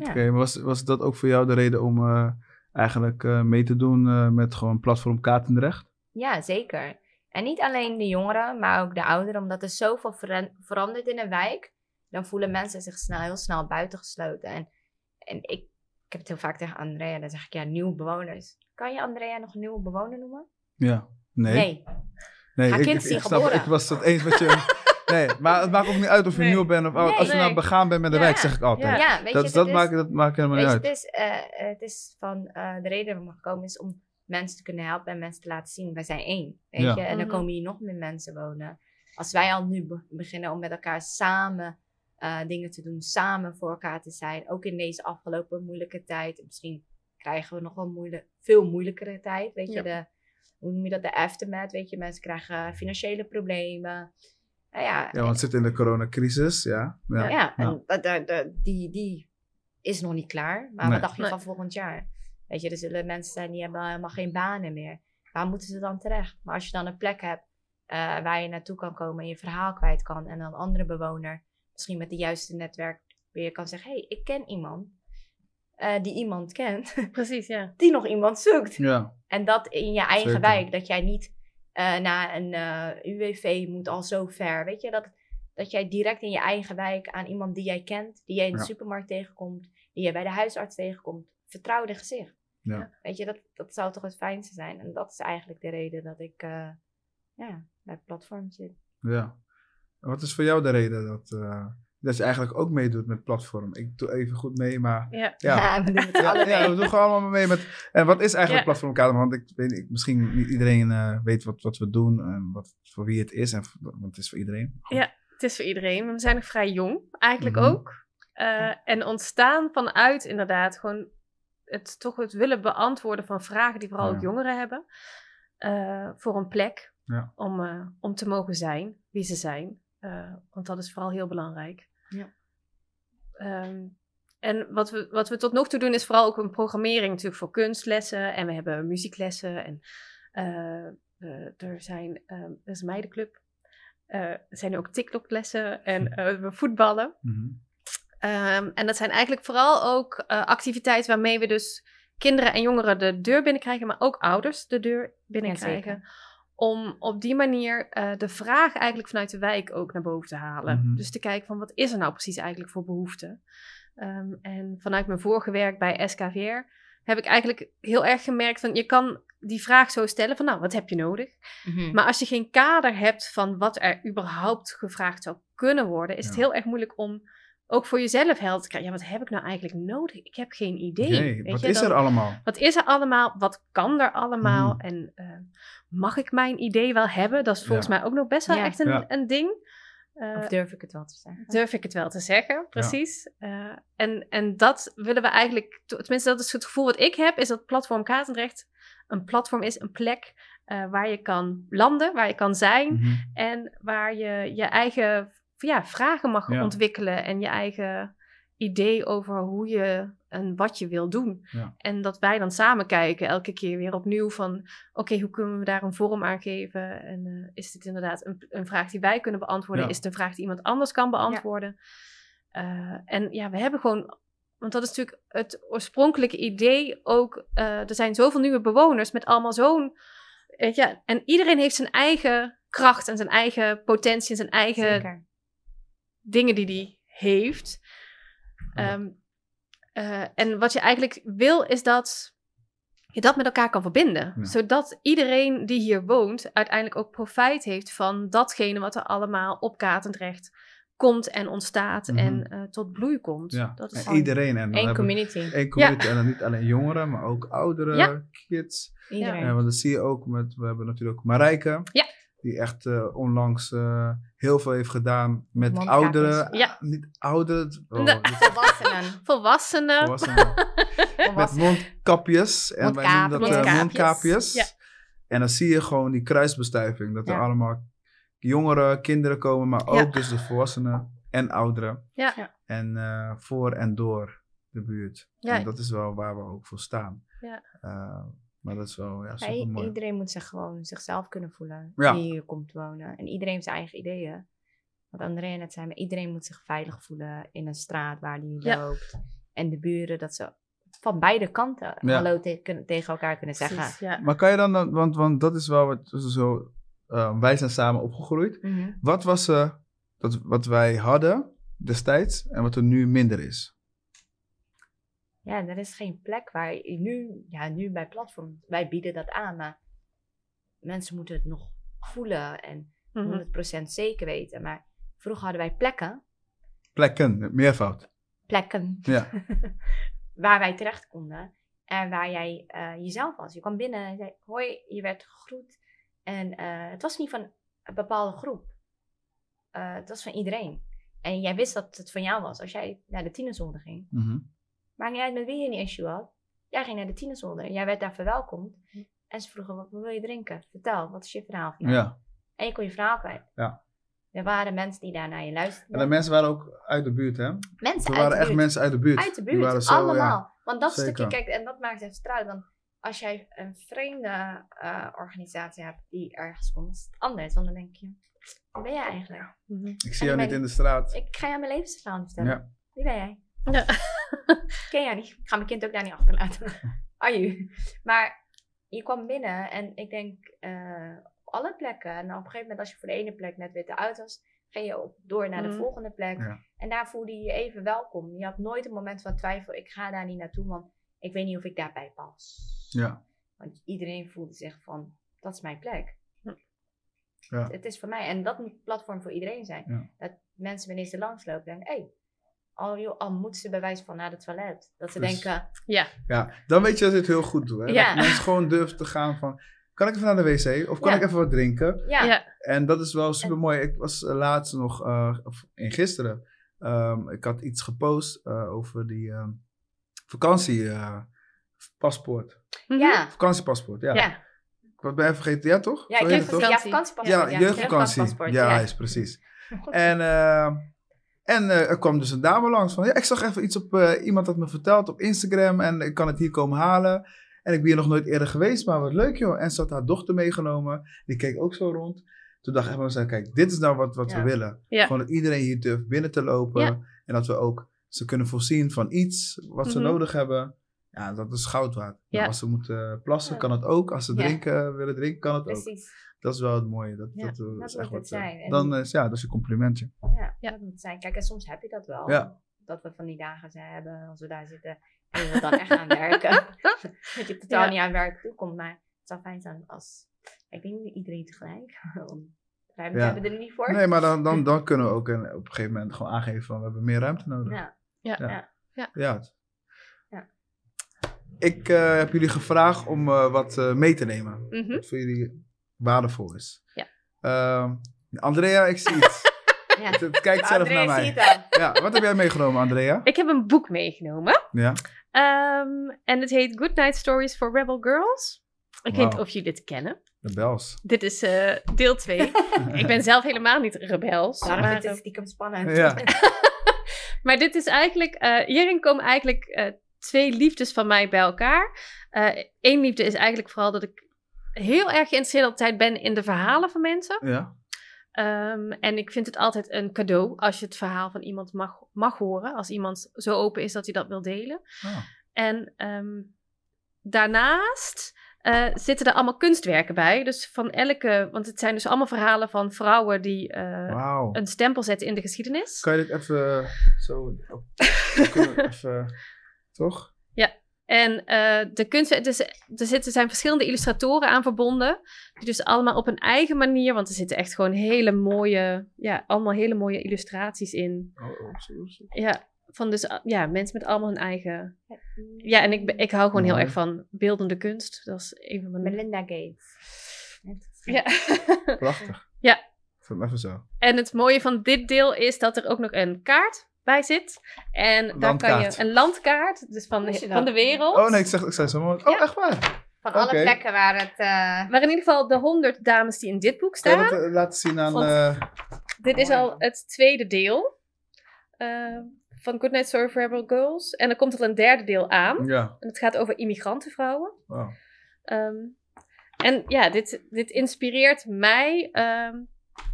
Oké, was, was dat ook voor jou de reden om eh, eigenlijk eh, mee te doen eh, met gewoon platform Katendrecht? ja, zeker. En niet alleen de jongeren, maar ook de ouderen, omdat er zoveel verandert in een wijk, dan voelen mensen zich snel, heel snel buitengesloten. En, en ik, ik heb het heel vaak tegen Andrea, dan zeg ik, ja, nieuwe bewoners. Kan je Andrea nog een nieuwe bewoner noemen? Ja. Nee. Nee. Nee Haar ik, kind ik, is ik hier snap, ik was het eens met je. [laughs] nee, maar het maakt ook niet uit of je Nee. nieuw bent of oud. Nee. Als je nou begaan bent met de Ja. wijk, zeg ik altijd. Ja. Ja, weet dat, je, dat, het maakt, dat maakt helemaal niet uit. het is, eh, het is van eh, de reden waarom we gekomen is om mensen te kunnen helpen en mensen te laten zien, wij zijn één. Weet Ja. je? En dan Mhm. komen hier nog meer mensen wonen. Als wij al nu be- beginnen om met elkaar samen eh, dingen te doen, samen voor elkaar te zijn, ook in deze afgelopen moeilijke tijd. Misschien krijgen we nog wel moeilijk, veel moeilijkere tijd. Weet je, de, hoe noem je dat? De aftermath. Weet je, mensen krijgen financiële problemen. Nou ja, Ja, want het zit in de coronacrisis, ja. ja. ja, en die, die is nog niet klaar. Maar Nee. wat dacht je Nee. van volgend jaar? Weet je, er zullen mensen zijn die hebben helemaal geen banen meer. Waar moeten ze dan terecht? Maar als je dan een plek hebt eh, waar je naartoe kan komen en je verhaal kwijt kan. En dan een andere bewoner, misschien met de juiste netwerk, weer kan zeggen: hé, hey, ik ken iemand. eh, die iemand kent, Precies, ja. [laughs] die nog iemand zoekt. Ja, En dat in je eigen Zeker. wijk. Dat jij niet eh, naar een eh, UWV moet al zo ver. Weet je, dat, dat jij direct in je eigen wijk aan iemand die jij kent, die jij in de Ja. supermarkt tegenkomt, die jij bij de huisarts tegenkomt, vertrouwde gezicht. Ja. Weet je, dat, dat zou toch het fijnste zijn. En dat is eigenlijk de reden dat ik eh, ja, bij het platform zit. ja. Wat is voor jou de reden dat, dat je eigenlijk ook meedoet met platform? Ik doe even goed mee, maar Ja. ja. we doen het Ja, allebei. ja, we doen gewoon allemaal mee met. En wat is eigenlijk Ja. Platform Kader? Want ik weet niet, misschien niet iedereen eh, weet wat, wat we doen en wat, voor wie het is. En, want het is voor iedereen. Ja. Het is voor iedereen, maar we zijn nog vrij jong, eigenlijk Mhm. ook. Eh, En ontstaan vanuit inderdaad gewoon het toch het willen beantwoorden van vragen die vooral Ja. ook jongeren hebben. eh, voor een plek Ja. om, eh, om te mogen zijn wie ze zijn. Eh, want dat is vooral heel belangrijk. Ja. Ehm, en wat we, wat we tot nog toe doen is vooral ook een programmering natuurlijk voor kunstlessen. En we hebben muzieklessen. En eh, eh, er zijn, ehm er is een meidenclub. Eh, er zijn ook TikTok-lessen en eh, we voetballen. Mhm. Ehm, en dat zijn eigenlijk vooral ook activiteiten waarmee we dus kinderen en jongeren de deur binnenkrijgen, maar ook ouders de deur binnenkrijgen. Om op die manier eh, de vraag eigenlijk vanuit de wijk ook naar boven te halen. Mhm. Dus te kijken van wat is er nou precies eigenlijk voor behoefte. Ehm, en vanuit mijn vorige werk bij SKVR heb ik eigenlijk heel erg gemerkt van je kan die vraag zo stellen van nou, wat heb je nodig? Mhm. Maar als je geen kader hebt van wat er überhaupt gevraagd zou kunnen worden, is het heel erg moeilijk om ook voor jezelf helder te krijgen. Ja, wat heb ik nou eigenlijk nodig? Ik heb geen idee. Weet wat je, is dan- er allemaal? Wat is er allemaal? Wat kan er allemaal? Mhm. En eh, mag ik mijn idee wel hebben? Dat is volgens Ja. mij ook nog best wel Ja. echt een, Ja. een ding. Eh, of durf ik het wel te zeggen? durf ik het wel te zeggen, precies. Eh, en, en dat willen we eigenlijk, tenminste dat is het gevoel wat ik heb, is dat Platform Katendrecht een platform is, een plek eh, waar je kan landen, waar je kan zijn Mhm. en waar je je eigen ja, vragen mag Ja. ontwikkelen en je eigen idee over hoe je en wat je wil doen. Ja. En dat wij dan samen kijken, elke keer weer opnieuw van... oké, hoe kunnen we daar een vorm aan geven? En eh, is dit inderdaad een, een vraag die wij kunnen beantwoorden? Ja. Is het een vraag die iemand anders kan beantwoorden? Eh, en ja, we hebben gewoon... Want dat is natuurlijk het oorspronkelijke idee ook. eh, er zijn zoveel nieuwe bewoners met allemaal zo'n... Weet je, en iedereen heeft zijn eigen kracht en zijn eigen potentie en zijn eigen Zeker. Dingen die die heeft. Ja. Ehm, eh, en wat je eigenlijk wil, is dat je dat met elkaar kan verbinden. Ja. Zodat iedereen die hier woont uiteindelijk ook profijt heeft van datgene wat er allemaal op Katendrecht komt en ontstaat Mhm. en eh, tot bloei komt. Ja. Dat is En iedereen. En we community. één community. En dan niet alleen jongeren, maar ook ouderen, Ja. kids. Iedereen. Ja, want dat zie je ook met, we hebben natuurlijk Marijke. Ja. Die echt eh, onlangs eh, heel veel heeft gedaan met Mondkapjes. ouderen. Ja. Ah, niet ouderen. Oh, Nee. [laughs] Volwassenen. Volwassenen. volwassenen. [laughs] met mondkapjes. En wij noemen dat eh. Ja. En dan zie je gewoon die kruisbestuiving. Dat er allemaal jongeren, kinderen komen, maar ook Ja. dus de volwassenen en ouderen. Ja. En eh, voor en door de buurt. Ja. En dat is wel waar we ook voor staan. Ja. Maar dat is wel ja, Ja, super i- mooi. iedereen moet zich gewoon zichzelf kunnen voelen. Ja. Die hier komt wonen. En iedereen heeft zijn eigen ideeën. Wat Andrea net zei, maar iedereen moet zich veilig voelen in een straat waar die Ja. loopt. En de buren, dat ze van beide kanten Ja. hallo te- kunnen- tegen elkaar kunnen zeggen. Precies, ja. Maar kan je dan, dan- want, want dat is wel wat zo, eh, wij zijn samen opgegroeid. Mhm. Wat was eh, dat, wat wij hadden destijds en wat er nu minder is? Ja, er is geen plek waar je nu, ja, nu bij platform, wij bieden dat aan, maar mensen moeten het nog voelen en Mhm. 100% zeker weten. Maar vroeger hadden wij plekken, Plekken, meervoud. plekken, Ja. [laughs] waar wij terecht konden en waar jij eh, jezelf was. Je kwam binnen en zei, hoi, je werd gegroet. En eh, het was niet van een bepaalde groep. Eh, het was van iedereen. En jij wist dat het van jou was. Als jij naar de tienerzonde ging, Mhm. Maakt niet uit met wie je een issue had. Jij ging naar de tienerzolder. Jij werd daar verwelkomd. Hm. En ze vroegen, wat wil je drinken? Vertel, wat is je verhaal? vandaag?" ja. En je kon je verhaal kwijt. Ja. Er waren mensen die daar naar je luisterden. En de mensen waren ook uit de buurt, hè? mensen Er uit waren de echt buurt. mensen uit de buurt. Uit de Die buurt, waren zo, allemaal. Ja. Want dat zeker. stukje, kijk, en dat maakt het even struik. Want als jij een vreemde eh, organisatie hebt die ergens komt, is het anders. Want dan denk je, wie ben jij eigenlijk? Mhm. Ik zie jou niet in de straat. Ik ga jou mijn levensverhaal vertellen. Ja. Wie ben jij? Ja. [laughs] ken jij niet. Ik ga mijn kind ook daar niet achterlaten. [laughs] Aju. Maar je kwam binnen en ik denk eh, op alle plekken. En op een gegeven moment als je voor de ene plek net weer te uit was, ging je op, door naar de Mhm. volgende plek. Ja. En daar voelde je je even welkom. Je had nooit een moment van twijfel, ik ga daar niet naartoe, want ik weet niet of ik daarbij pas. Ja. Want iedereen voelde zich van, dat is mijn plek. Ja. Het is voor mij. En dat moet platform voor iedereen zijn. Ja. Dat mensen wanneer ze langslopen denken, hé, hey, al, joh, al moeten ze bij wijze van naar het toilet. Dat ze Dus- denken, Ja, ja, dan weet je dat je het heel goed doet. Hè? Ja. Dat mensen gewoon durven te gaan van... Kan ik even naar de wc? Of kan Ja. ik even wat drinken? ja, ja. En dat is wel super mooi. Ik was eh, laatst nog, eh, of in gisteren, ehm, ik had iets gepost eh, over die ehm vakantiepaspoort. Mhm. ja, Vakantiepaspoort, ja. ja. Ik ben even vergeten, ja toch? Ja, Zo ik heet heb het toch? ja, vakantiepaspoort. Ja, jeugdvakantie. Ja, is precies. [laughs] En, eh, en eh, er kwam dus een dame langs van, ja, ik zag even iets op, eh, iemand had me verteld op Instagram en ik kan het hier komen halen. En ik ben hier nog nooit eerder geweest, maar wat leuk joh. En ze had haar dochter meegenomen, die keek ook zo rond. Toen dacht ik van kijk, dit is nou wat, wat we willen. Ja. Gewoon dat iedereen hier durft binnen te lopen. Ja. En dat we ook ze kunnen voorzien van iets wat ze Mhm. nodig hebben. Ja, dat is goud waard. Als ze moeten plassen, kan het ook. Als ze drinken, willen drinken, kan het ook. Dat is wel het mooie. Dat, Ja, dat, eh, dat is moet echt het wat, eh, zijn. En- Dan is ja, dat is een complimentje. Ja, Ja. dat moet het zijn. Kijk, en soms heb je dat wel. Ja. Dat we van die dagen zijn hebben, als we daar zitten, en we dan echt aan werken. [laughs] dat je totaal Ja. niet aan werk toekomt. Maar het zou fijn zijn als, ik denk niet iedereen tegelijk. [laughs] Want ruimte Ja. hebben we er niet voor. Nee, maar dan, dan, [laughs] dan kunnen we ook een, op een gegeven moment gewoon aangeven van we hebben meer ruimte nodig. Ja. Ja. Ja. Ja. Ja. Ik eh, heb jullie gevraagd om eh, wat eh, mee te nemen. Wat voor jullie waardevol is. Ja. Ehm, Andrea, ik zie iets. [laughs] Ja. Het kijkt zelf Andrea, naar mij. het. Ja, wat heb jij meegenomen, Andrea? Ik heb een boek meegenomen. Ja. Ehm, en het heet Good Night Stories for Rebel Girls. Ik weet niet of jullie dit kennen. De Bels. Dit is eh, deel 2. [laughs] ik ben zelf helemaal niet rebels. Daarom maar, vind ik het stiekem spannend. Ja. [laughs] maar dit is eigenlijk... eh, hierin komen eigenlijk eh, twee liefdes van mij bij elkaar. Eén liefde is eigenlijk vooral dat ik heel erg geïnteresseerd altijd ben in de verhalen van mensen. Ja. Ehm, en ik vind het altijd een cadeau als je het verhaal van iemand mag, mag horen. Als iemand zo open is dat hij dat wil delen. Oh. En ehm, daarnaast eh, zitten er allemaal kunstwerken bij. Dus van elke, want het zijn dus allemaal verhalen van vrouwen die eh, een stempel zetten in de geschiedenis. Kan je dit even zo... [laughs] kunnen we even... Toch? En eh, de kunst, dus, er zitten, zijn verschillende illustratoren aan verbonden. Die dus allemaal op een eigen manier, want er zitten echt gewoon hele mooie, ja, allemaal hele mooie illustraties in. Oh, oh. Ja, van dus, ah, ja, mensen met allemaal hun eigen. Ja, en ik, ik hou gewoon heel Mooi. erg van beeldende kunst. Dat is een van mijn. Melinda Gates. Ja. Prachtig. Ja. Vind hem even zo. En het mooie van dit deel is dat er ook nog een kaart bij zit. En daar kan je een landkaart, dus van, je van de wereld. Oh nee, ik zeg, ik zei zo mooi. Oh, Ja. echt waar? Van alle plekken waar het... eh, Maar in ieder geval de 100 dames die in dit boek Kan je staan. dat eh, laten zien aan... Eh, Dit is al het tweede deel van Goodnight Story for Rebel Girls. En er komt er een derde deel aan. ja. En het gaat over immigrantenvrouwen. Wow. Ehm, en ja, dit, dit inspireert mij ehm,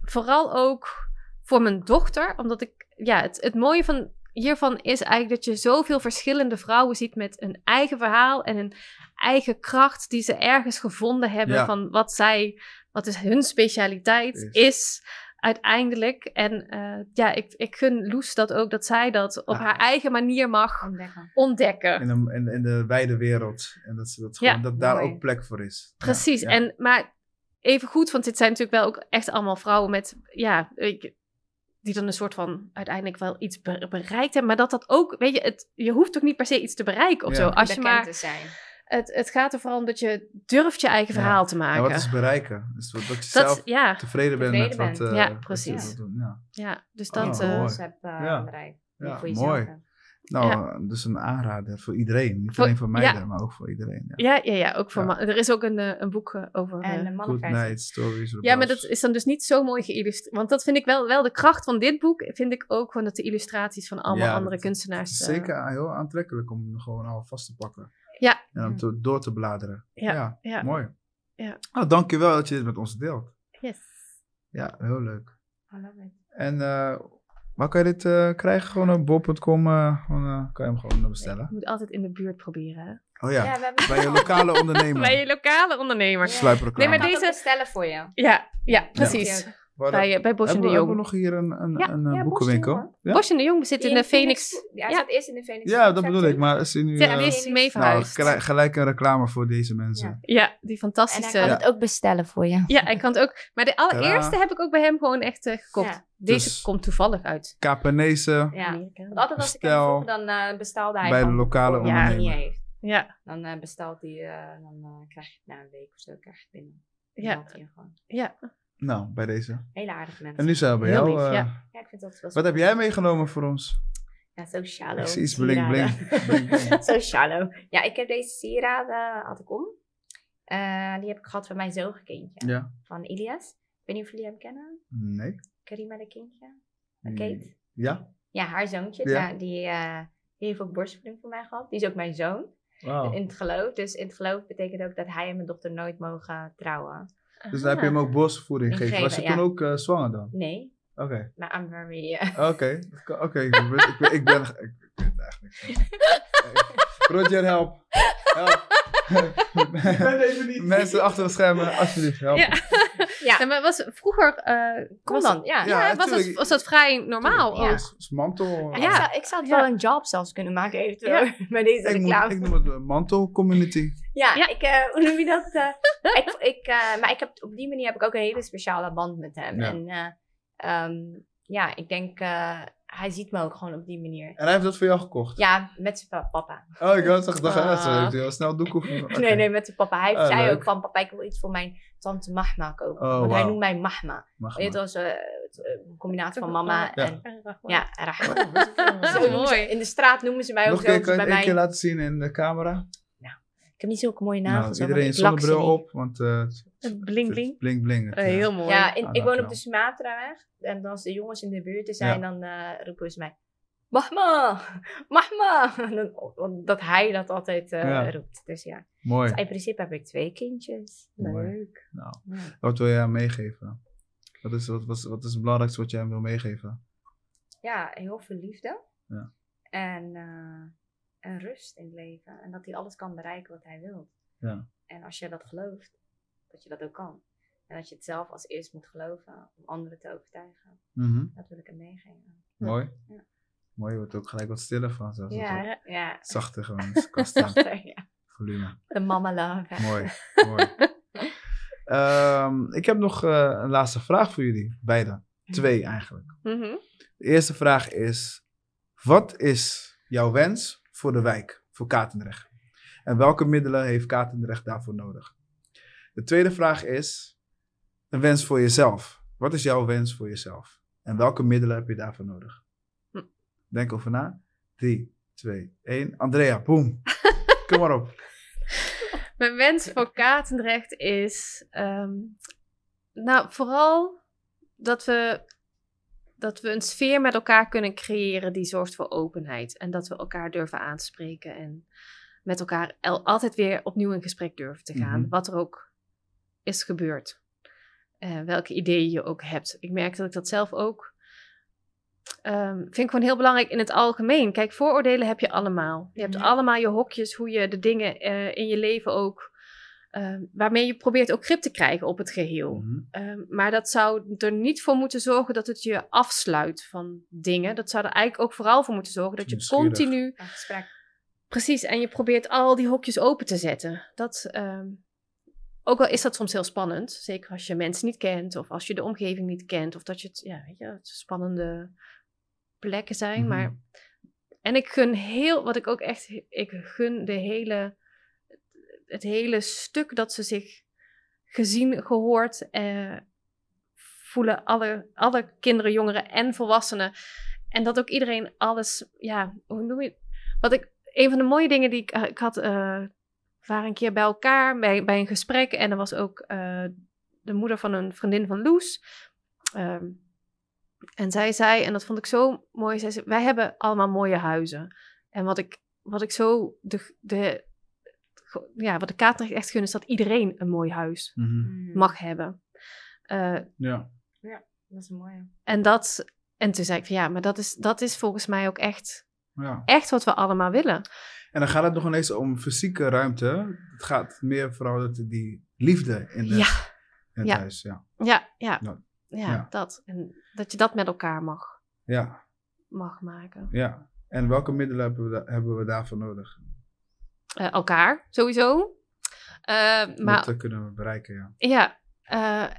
vooral ook voor mijn dochter. Omdat ik, ja, het, het mooie van hiervan is eigenlijk dat je zoveel verschillende vrouwen ziet met een eigen verhaal en een eigen kracht die ze ergens gevonden hebben Ja. van wat zij, wat is hun specialiteit Is. is. uiteindelijk. En eh, ja, ik, ik gun Loes dat ook, dat zij dat op Ah. haar eigen manier mag ontdekken. ontdekken. In, de, in, in de wijde wereld. En dat, ze dat, Ja. gewoon, dat daar Mooi. ook plek voor is. Ja, Precies. ja. En, maar even goed, want dit zijn natuurlijk wel ook echt allemaal vrouwen met, ja, ik- die dan een soort van uiteindelijk wel iets be- bereikt hebben. Maar dat dat ook, weet je, het, je hoeft toch niet per se iets te bereiken of Ja. zo. Als je maar, te zijn. het, het gaat er vooral om dat je durft je eigen Ja. verhaal te Ja, maken. wat is bereiken? Dus dat je dat, zelf ja, tevreden bent tevreden met wat, eh, Ja, wat je precies. wilt doen. Ja, ja, dus Oh, dat... Eh, mooi. goals hebt eh, Ja. bereikt. ja voor jezelf. mooi. Nou, dus een aanrader voor iedereen. Niet Voor- alleen voor meiden, ja. maar ook voor iedereen. Ja. ja, ja, ja, ook voor Ja. man- Er is ook een, eh, een boek eh, over... En eh, de Good night stories. Ja, maar dat is dan dus niet zo mooi geïllustreerd. Want dat vind ik wel, wel de kracht van dit boek. Vind ik ook gewoon dat de illustraties van allemaal Ja, andere dat- kunstenaars. Het eh, is zeker heel aantrekkelijk om hem gewoon al vast te pakken. Ja. En om te, door te bladeren. Ja, ja, ja. mooi. Ja. Oh, dankjewel dat je dit met ons deelt. Yes. Ja, heel leuk. I love it. En eh, waar kan je dit eh, krijgen? Gewoon op bol.com. eh, gewoon, eh, kan je hem gewoon eh, bestellen. Je moet altijd in de buurt proberen. Hè? Oh ja, we hebben bij je lokale [laughs] ondernemer. Bij je lokale ondernemer. Ja. Sluipreclame. Nee, Ik maar het deze- bestellen voor je. Ja, ja precies. Ja. Waar- Bij, eh, bij Bosch en hebben, de we- hebben Jong. we nog hier een, een, Ja, een eh, ja, boekenwinkel? Bosch Ja? Bosch en de Jong zit in de Phoenix. Ja, hij Ja. zat eerst in de Phoenix. ja, dat bedoel ik. Maar is hij nu... Ja, eh, is mee nou, verhuisd. gelijk, gelijk een reclame voor deze mensen. Ja. Ja, die En fantastische. hij Ja, kan het ook bestellen voor je. hij kan het ook. Maar de allereerste heb ik ook bij hem gewoon echt gekocht. Ja. Deze Dus- komt toevallig uit Capenese Ja. Amerika. Want altijd als ik hem vroeg, dan eh, bestelde hij bij de van lokale hij ondernemer. niet heeft. Ja, Dan bestelt hij, eh, dan eh, krijg je het na een week of zo krijg je het binnen. Ja. hij ja. Nou, bij deze. Hele aardige mensen. En nu zijn we bij Heel jou. lief, eh, ja. Ja, ik vind dat wel Wat heb jij meegenomen voor ons? Ja, zo shallow. Ik zie iets bling sieraden. bling. [laughs] Bling, bling. zo shallow. Ja, ik heb deze sieraden, had ik om. Eh, die heb ik gehad van mijn zogekindje. Ja. Van Ilias. Ik weet niet of jullie hem kennen. Nee. Karima de kindje. Kate. Ja? Ja, haar zoontje. Ja. Ja. die, eh, die heeft ook borstvoeding voor mij gehad. Die is ook mijn zoon. Wauw. In het geloof. Dus in het geloof betekent ook dat hij en mijn dochter nooit mogen trouwen. Dus dan heb je hem ook borstvoeding gegeven. Gegeven, Was je ja. toen ook eh, zwanger dan? Nee, Oké. eh, Oké. [laughs] Oké. Ik, ben- ik, ben- ik ben... Ik weet het eigenlijk niet. Roger, help. Help. [laughs] Ik ben even niet. Mensen achter de schermen, alsjeblieft, help. Ja. Ja, Ja, maar was vroeger. eh, kom was, dan. Ja. Ja, ja, was, dat, was dat vrij normaal Ja. ook? Als, als mantel. Ja, Ja. Ik, zou, ik zou het Ja. wel een job zelfs kunnen maken eventueel. [laughs] Bij deze Ik, reclame. ik noem het de mantelcommunity. Ja, Ja. Ik, eh, hoe noem je dat? eh, ik, ik, eh, maar ik heb, op die manier heb ik ook een hele speciale band met hem. Ja. En eh, ehm, ja, ik denk, eh, hij ziet me ook gewoon op die manier. En hij heeft dat voor jou gekocht? Ja, met zijn pa- papa. Oh, ik had dacht, dacht zo heeft hij heel snel doekoe. [laughs] Nee, nee, met zijn papa. Hij Ah, zei leuk. ook van, papa, ik wil iets voor mijn tante Mahma kopen. Oh, Want hij noemt mij Mahma. Het maar. was eh, eh, een combinatie van mama Ja. en... Ja, Rahma. Oh, [laughs] Zo mooi. in de straat noemen ze mij ook Nog een zo. keer, dus kan je bij het mij... keer laten zien in de camera? Ik heb niet zulke mooie Nou, nagels. hoor, iedereen zonnebril op, want eh, het- Het bling het- bling. bling het, Eh, eh, heel mooi. Ja, in, Ah, ik woon op de Sumatra-weg. En als de jongens in de buurt zijn, dan eh, roepen ze mij Mahma, Mahma. [laughs] Dat- hij dat altijd eh, Ja. roept. Dus ja, Mooi. in principe heb ik twee kindjes. Mooi. Leuk. Nou, wat wil jij hem meegeven? Wat is, wat, wat, wat is het belangrijkste wat jij hem wil meegeven? ja, heel veel liefde. Ja. En, eh, en rust in het leven. En dat hij alles kan bereiken wat hij wil. Ja. En als je dat gelooft, dat je dat ook kan. En dat je het zelf als eerst moet geloven om anderen te overtuigen. Mhm. Dat wil ik hem meegeven. Mooi. Ja. Mooi, je wordt ook gelijk wat stiller van. Zelfs Ja, ja. Zachter gewoon, aan, [laughs] ja. volume. De mama love. Mooi, mooi. [laughs] Ehm, ik heb nog eh, een laatste vraag voor jullie, beiden. Twee eigenlijk. Mhm. De eerste vraag is, wat is jouw wens voor de wijk, voor Katendrecht? En welke middelen heeft Katendrecht daarvoor nodig? De tweede vraag is, een wens voor jezelf. Wat is jouw wens voor jezelf? En welke middelen heb je daarvoor nodig? Hm. Denk over na. 3, 2, 1. Andrea, boom. [laughs] Kom maar op. Mijn wens voor Katendrecht is, ehm, nou, vooral dat we, dat we een sfeer met elkaar kunnen creëren die zorgt voor openheid. En dat we elkaar durven aanspreken en met elkaar el- altijd weer opnieuw in gesprek durven te gaan. Mhm. Wat er ook is gebeurd. Eh, welke ideeën je ook hebt. Ik merk dat ik dat zelf ook ehm, vind ik gewoon heel belangrijk in het algemeen. Kijk, vooroordelen heb je allemaal. Je hebt Ja. allemaal je hokjes, hoe je de dingen eh, in je leven ook, ehm, waarmee je probeert ook grip te krijgen op het geheel. Mhm. Ehm, maar dat zou er niet voor moeten zorgen dat het je afsluit van dingen. Dat zou er eigenlijk ook vooral voor moeten zorgen dat je continu. Precies, en je probeert al die hokjes open te zetten. Dat, ehm, ook al is dat soms heel spannend, zeker als je mensen niet kent of als je de omgeving niet kent of dat je het, ja, weet je, het spannende plekken zijn. Mhm. Maar, en ik gun heel, wat ik ook echt, ik gun de hele, het hele stuk dat ze zich gezien, gehoord eh, voelen, alle, alle kinderen, jongeren en volwassenen. En dat ook iedereen alles, ja, hoe noem je? Wat ik, een van de mooie dingen die ik, eh, ik had, eh, waren een keer bij elkaar bij, bij een gesprek. En er was ook eh, de moeder van een vriendin van Loes. Ehm, en zij zei, en dat vond ik zo mooi, zij zei, wij hebben allemaal mooie huizen. En wat ik, wat ik zo, de, de, ja, wat de Katendrecht echt gun, is dat iedereen een mooi huis Mhm. Mm. mag hebben. Eh, Ja. Dat is een mooie. en dat, en toen zei ik van ja, maar dat is, dat is volgens mij ook echt, ja. echt wat we allemaal willen. En dan gaat het nog ineens om fysieke ruimte. Het gaat meer vooral dat die liefde in, de, Ja. in het Ja. huis. Ja. Ja, ja, Ja. ja, Ja. dat. En dat je dat met elkaar mag, Ja, mag maken. ja. En welke middelen hebben we, da- hebben we daarvoor nodig? Eh, elkaar, sowieso. Eh, maar eh, kunnen we bereiken, ja. ja, eh,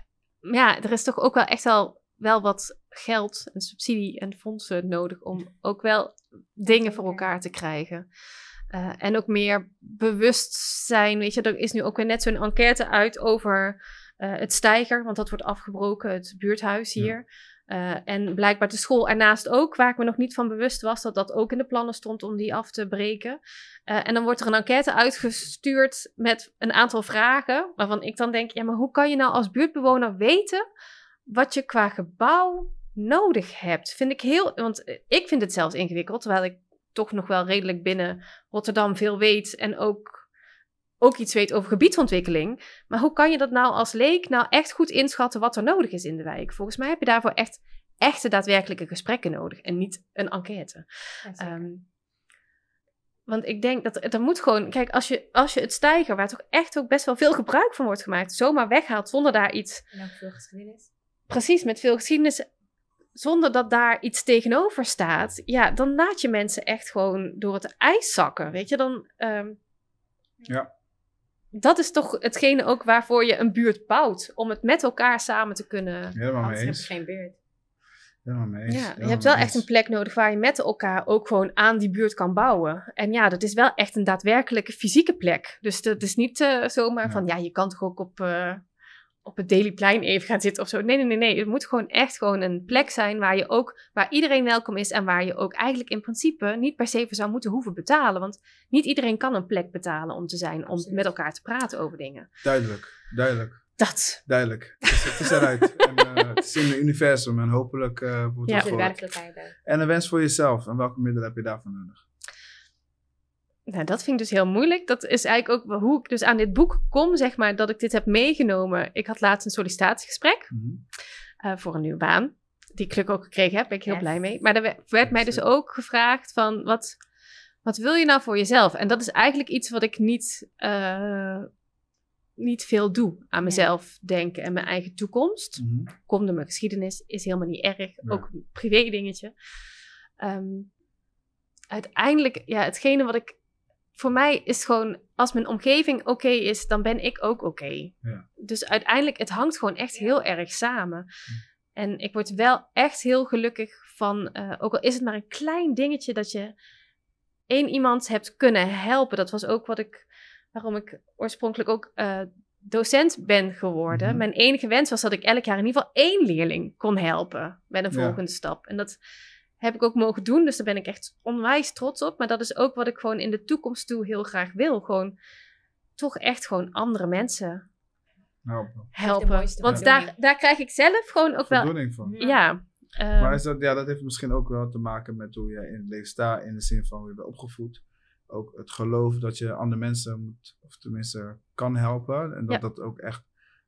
ja, er is toch ook wel echt wel, wel wat geld en subsidie en fondsen nodig om ook wel dingen voor elkaar te krijgen. Eh, en ook meer bewustzijn. Weet je, er is nu ook weer net zo'n enquête uit over eh, het Steiger, want dat wordt afgebroken, het buurthuis Ja. Eh, en blijkbaar de school ernaast ook, waar ik me nog niet van bewust was dat dat ook in de plannen stond om die af te breken. Eh, en dan wordt er een enquête uitgestuurd met een aantal vragen, waarvan ik dan denk, ja, maar hoe kan je nou als buurtbewoner weten wat je qua gebouw nodig hebt? Vind ik heel, want eh, ik vind het zelfs ingewikkeld, terwijl ik toch nog wel redelijk binnen Rotterdam veel weet en ook, ook iets weet over gebiedsontwikkeling. Maar hoe kan je dat nou als leek nou echt goed inschatten wat er nodig is in de wijk? Volgens mij heb je daarvoor echt echte daadwerkelijke gesprekken nodig en niet een enquête. Ja. Ehm, want ik denk dat er moet gewoon, kijk, als je, als je het stijger, waar toch echt ook best wel veel gebruik van wordt gemaakt, zomaar weghaalt zonder daar iets, veel geschiedenis. precies met veel geschiedenis, zonder dat daar iets tegenover staat, ja, dan laat je mensen echt gewoon door het ijs zakken, weet je, dan. ehm, Ja. Dat is toch hetgene ook waarvoor je een buurt bouwt, om het met elkaar samen te kunnen. Helemaal mee eens. geen beurt. Helemaal mee eens. Ja, je hebt wel echt een plek nodig waar je met elkaar ook gewoon aan die buurt kan bouwen. En ja, dat is wel echt een daadwerkelijke fysieke plek. Dus dat is niet eh, zomaar Ja. van, ja, je kan toch ook op, eh, op het Dailyplein even gaan zitten of zo. Nee, nee, nee, nee. Het moet gewoon echt gewoon een plek zijn waar je ook, waar iedereen welkom is en waar je ook eigenlijk in principe niet per se voor zou moeten hoeven betalen. Want niet iedereen kan een plek betalen om te zijn, om Absoluut. met elkaar te praten over dingen. Duidelijk, duidelijk. Dat. Duidelijk. Het is, het is eruit. [laughs] en, eh, het is in het universum en hopelijk eh wordt Ja. het De gehoord. werkelijkheid ook. En een wens voor jezelf. En welke middelen heb je daarvoor nodig? Nou, dat vind ik dus heel moeilijk. Dat is eigenlijk ook hoe ik dus aan dit boek kom, zeg maar, dat ik dit heb meegenomen. Ik had laatst een sollicitatiegesprek Mhm. eh, voor een nieuwe baan. Die ik gelukkig ook gekregen heb, ben ik heel Yes. blij mee. Maar er werd- mij dus ook gevraagd van, wat, wat wil je nou voor jezelf? En dat is eigenlijk iets wat ik niet, eh, niet veel doe. Aan mezelf denken en mijn eigen toekomst. Mhm. Kom door mijn geschiedenis, is helemaal niet erg. Ja. Ook een privé dingetje. Ehm, uiteindelijk, ja, hetgene wat ik... Voor mij is gewoon, als mijn omgeving oké is, dan ben ik ook oké. Ja. Dus uiteindelijk, het hangt gewoon echt heel erg samen. En ik word wel echt heel gelukkig van, eh, ook al is het maar een klein dingetje, dat je één iemand hebt kunnen helpen. Dat was ook wat ik, waarom ik oorspronkelijk ook eh, docent ben geworden. Mhm. Mijn enige wens was dat ik elk jaar in ieder geval één leerling kon helpen met een Ja. volgende stap. En dat heb ik ook mogen doen, dus daar ben ik echt onwijs trots op. Maar dat is ook wat ik gewoon in de toekomst toe heel graag wil. Gewoon toch echt gewoon andere mensen Helpen. Want daar, daar krijg ik zelf gewoon ook wel... Voldoening van. Ja. ehm, Maar is dat, ja, dat heeft misschien ook wel te maken met hoe je in het leven staat. In de zin van hoe je bent opgevoed. Ook het geloof dat je andere mensen moet, of tenminste kan helpen. En dat Ja. dat ook echt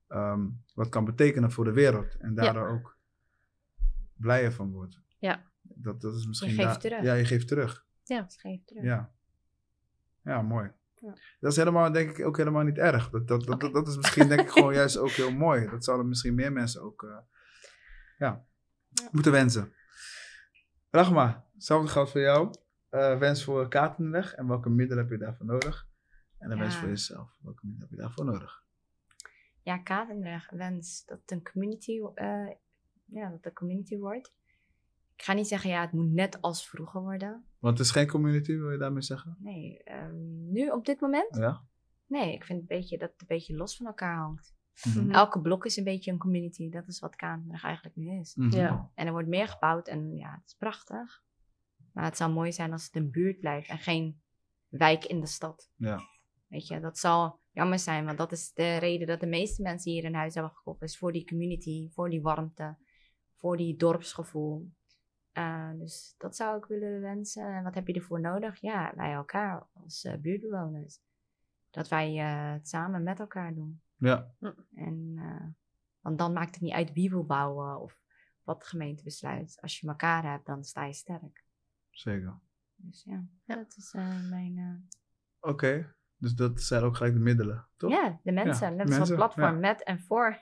ehm, wat kan betekenen voor de wereld. En daardoor ook blijer van wordt. Ja. Dat, dat is misschien geeft daar- terug. Ja, je geeft terug. Ja. Ja, mooi. Ja. Dat is helemaal, denk ik, ook helemaal niet erg. Dat, dat, dat, dat, dat is misschien, denk ik, gewoon [laughs] juist ook heel mooi. Dat zouden misschien meer mensen ook, eh, ja, Ja. moeten wensen. Rachma, hetzelfde geldt voor jou. Eh, wens voor kaartenleg en welke middelen heb je daarvoor nodig? En een wens voor jezelf. Welke middelen heb je daarvoor nodig? Ja, Katendrecht wens dat het een community, eh, ja, dat de community wordt. Ik ga niet zeggen, ja, het moet net als vroeger worden. Want het is geen community, wil je daarmee zeggen? Nee, ehm, nu op dit moment? Ja. Nee, ik vind een beetje, dat het een beetje los van elkaar hangt. Mhm. Mhm. Elke blok is een beetje een community. Dat is wat Katendrecht eigenlijk nu is. Mhm. Ja. En er wordt meer gebouwd en ja, het is prachtig. Maar het zou mooi zijn als het een buurt blijft en geen wijk in de stad. Ja. Weet je, dat zal jammer zijn, want dat is de reden dat de meeste mensen hier een huis hebben gekocht. Is voor die community, voor die warmte, voor die dorpsgevoel. Eh, dus dat zou ik willen wensen. En wat heb je ervoor nodig? Ja, wij elkaar als eh, buurtbewoners. Dat wij eh, het samen met elkaar doen. Ja. En, eh, want dan maakt het niet uit wie wil bouwen of wat de gemeente besluit. Als je elkaar hebt, dan sta je sterk. Zeker. Dus ja, dat is eh, mijn... eh, Oké. Dus dat zijn ook gelijk de middelen, toch? Ja, de mensen. Ja, net als platform, ja. met en voor.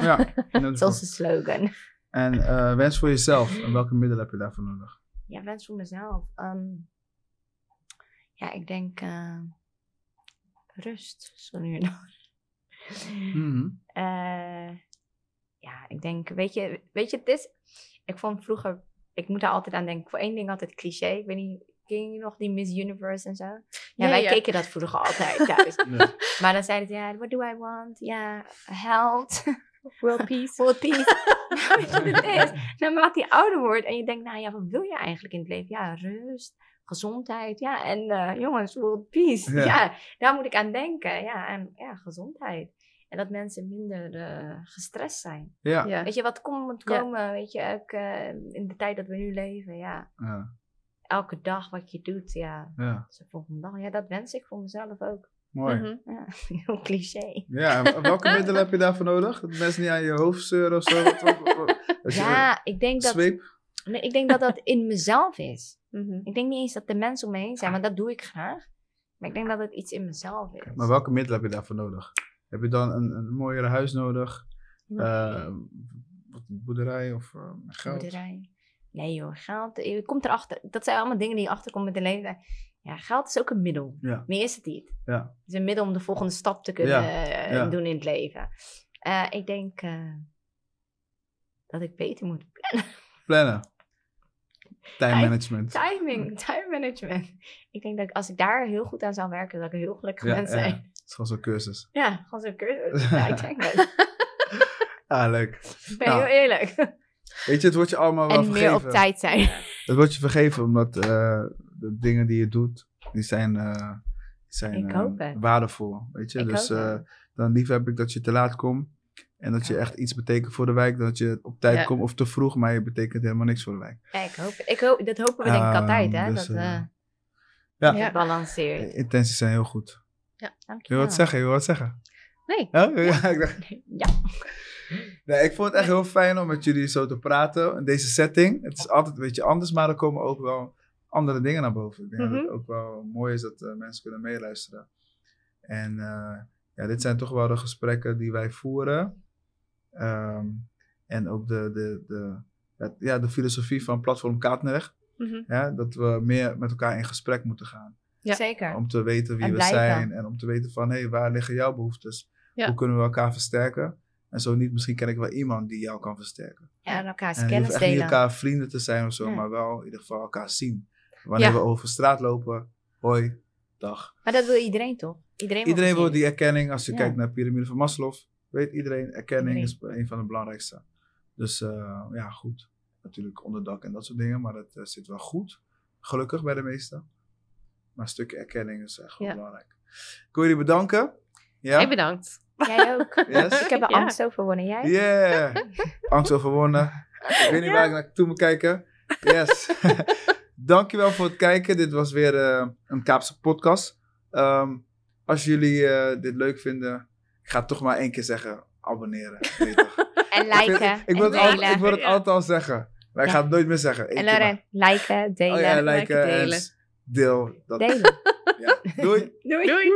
Ja. [laughs] Zoals de slogan. En eh, wens voor jezelf. En welke middelen heb je daarvoor nodig? Ja, wens voor mezelf. Ehm, ja, ik denk eh, rust. Zo nu en dan. Mhm. Eh, ja, ik denk, weet je, weet je, het is. Ik vond vroeger, ik moet daar altijd aan denken. Voor één ding altijd cliché. Ik weet niet, ken je nog die Miss Universe en zo? Ja, Ja, wij ja. keken dat vroeger altijd thuis. [laughs] Ja. maar dan zeiden ze, ja, what do I want? Ja, health. World peace. [laughs] World peace. [laughs] Weet je wat het is? Naarmate je ouder wordt en je denkt, nou ja, wat wil je eigenlijk in het leven? Ja, rust, gezondheid. Ja, en eh, jongens, world peace. Ja. [laughs] Ja. daar moet ik aan denken. Ja, en ja, gezondheid. En dat mensen minder eh, gestrest zijn. Ja. Ja. Weet je, wat komt moet Ja. komen, weet je, ook, eh, in de tijd dat we nu leven. Ja, Ja. elke dag wat je doet, ja, ja. de volgende dag. Ja, dat wens ik voor mezelf ook. Mooi. Mhm. Ja, [laughs] heel cliché. Ja, en welke [laughs] middelen heb je daarvoor nodig? Dat mensen niet aan je hoofd zeuren of zo? Ja, ik denk dat... Nee, ik denk dat dat in mezelf is. Mhm. Ik denk niet eens dat de mensen om me heen zijn, want dat doe ik graag. Maar ik denk dat het iets in mezelf is. Maar welke middelen heb je daarvoor nodig? Heb je dan een, een mooiere huis nodig? Eh, wat, een boerderij of eh, geld? Boerderij. Nee joh, geld. Je komt erachter. Dat zijn allemaal dingen die je achterkomt met de leven. Ja, geld is ook een middel. Ja. Meer is het niet. Ja. Het is een middel om de volgende stap te kunnen Ja, eh, ja. doen in het leven. Eh, ik denk eh, dat ik beter moet plannen. Plannen. Time management. Timing, time management. Ik denk dat als ik daar heel goed aan zou werken, dat ik een heel gelukkig mens ja. zijn. Het is gewoon zo'n cursus. Ja, gewoon zo'n cursus. Ja, ik denk dat. [laughs] Ah, leuk. Ik ben Nou, heel eerlijk. Weet je, het wordt je allemaal wel En vergeven. meer op tijd zijn. Het wordt je vergeven omdat de dingen die je doet, die zijn, eh, die zijn Ik eh, waardevol. Weet je, Ik dus hoop eh, het. dan liever heb ik dat je te laat komt En dat je echt iets betekent voor de wijk. Dat je op tijd Ja. komt of te vroeg, maar je betekent helemaal niks voor de wijk. Ja, ik hoop, ik hoop, dat hopen we denk ik Ehm, altijd, hè? dus, dat ja. het balanceert. Intenties zijn heel goed. Je wil Dankjewel. wat zeggen? Je wil wat zeggen? Nee. Ja? Ja, Ja. [laughs] Nee, ik vond het echt heel fijn om met jullie zo te praten in deze setting. Het is altijd een beetje anders, maar er komen ook wel andere dingen naar boven. Ik denk dat Mhm. het ook wel mooi is dat eh, mensen kunnen meeluisteren. En eh, ja, dit zijn toch wel de gesprekken die wij voeren. Ehm, en ook de, de, de, ja, ja, de filosofie van platform Kaatnerweg. Mhm. Ja, dat we meer met elkaar in gesprek moeten gaan. Ja. Zeker. Om te weten wie En we blijven. zijn en om te weten van, hé, hey, waar liggen jouw behoeftes? Ja. Hoe kunnen we elkaar versterken? En zo niet, misschien ken ik wel iemand die jou kan versterken. Ja, en hoeft kennis echt niet delen. elkaar vrienden te zijn of zo, Ja. maar wel in ieder geval elkaar zien. Wanneer Ja. we over straat lopen, hoi, dag. Maar dat wil iedereen toch? Iedereen, wil Iedereen wil die erkenning. Als je Ja. kijkt naar de piramide van Maslow, weet iedereen, erkenning Iedereen. is een van de belangrijkste. Dus eh, ja, goed. Natuurlijk onderdak en dat soort dingen, maar dat eh, zit wel goed. Gelukkig bij de meesten. Maar een stukje erkenning is echt wel Ja. belangrijk. Ik wil jullie bedanken. Ja? Hey, bedankt. Jij ook. [laughs] Yes? Ik heb er Ja. angst overwonnen. Jij? Yeah! [laughs] Angst overwonnen. Ik weet niet waar ik naartoe moet kijken. Yes. [laughs] Dankjewel voor het kijken. Dit was weer eh, een Kaapse podcast. Ehm, als jullie eh, dit leuk vinden, ik ga het toch maar één keer zeggen. Abonneren. Weet toch? [laughs] En Ik, vind- liken. ik, wil het ik wil het altijd al zeggen. Maar ik ga het nooit meer zeggen. Eén En. Lauren, liken, delen. Oh ja, liken, liken en delen. deel. Dat. Delen. [laughs] Ja. Doei! Doei.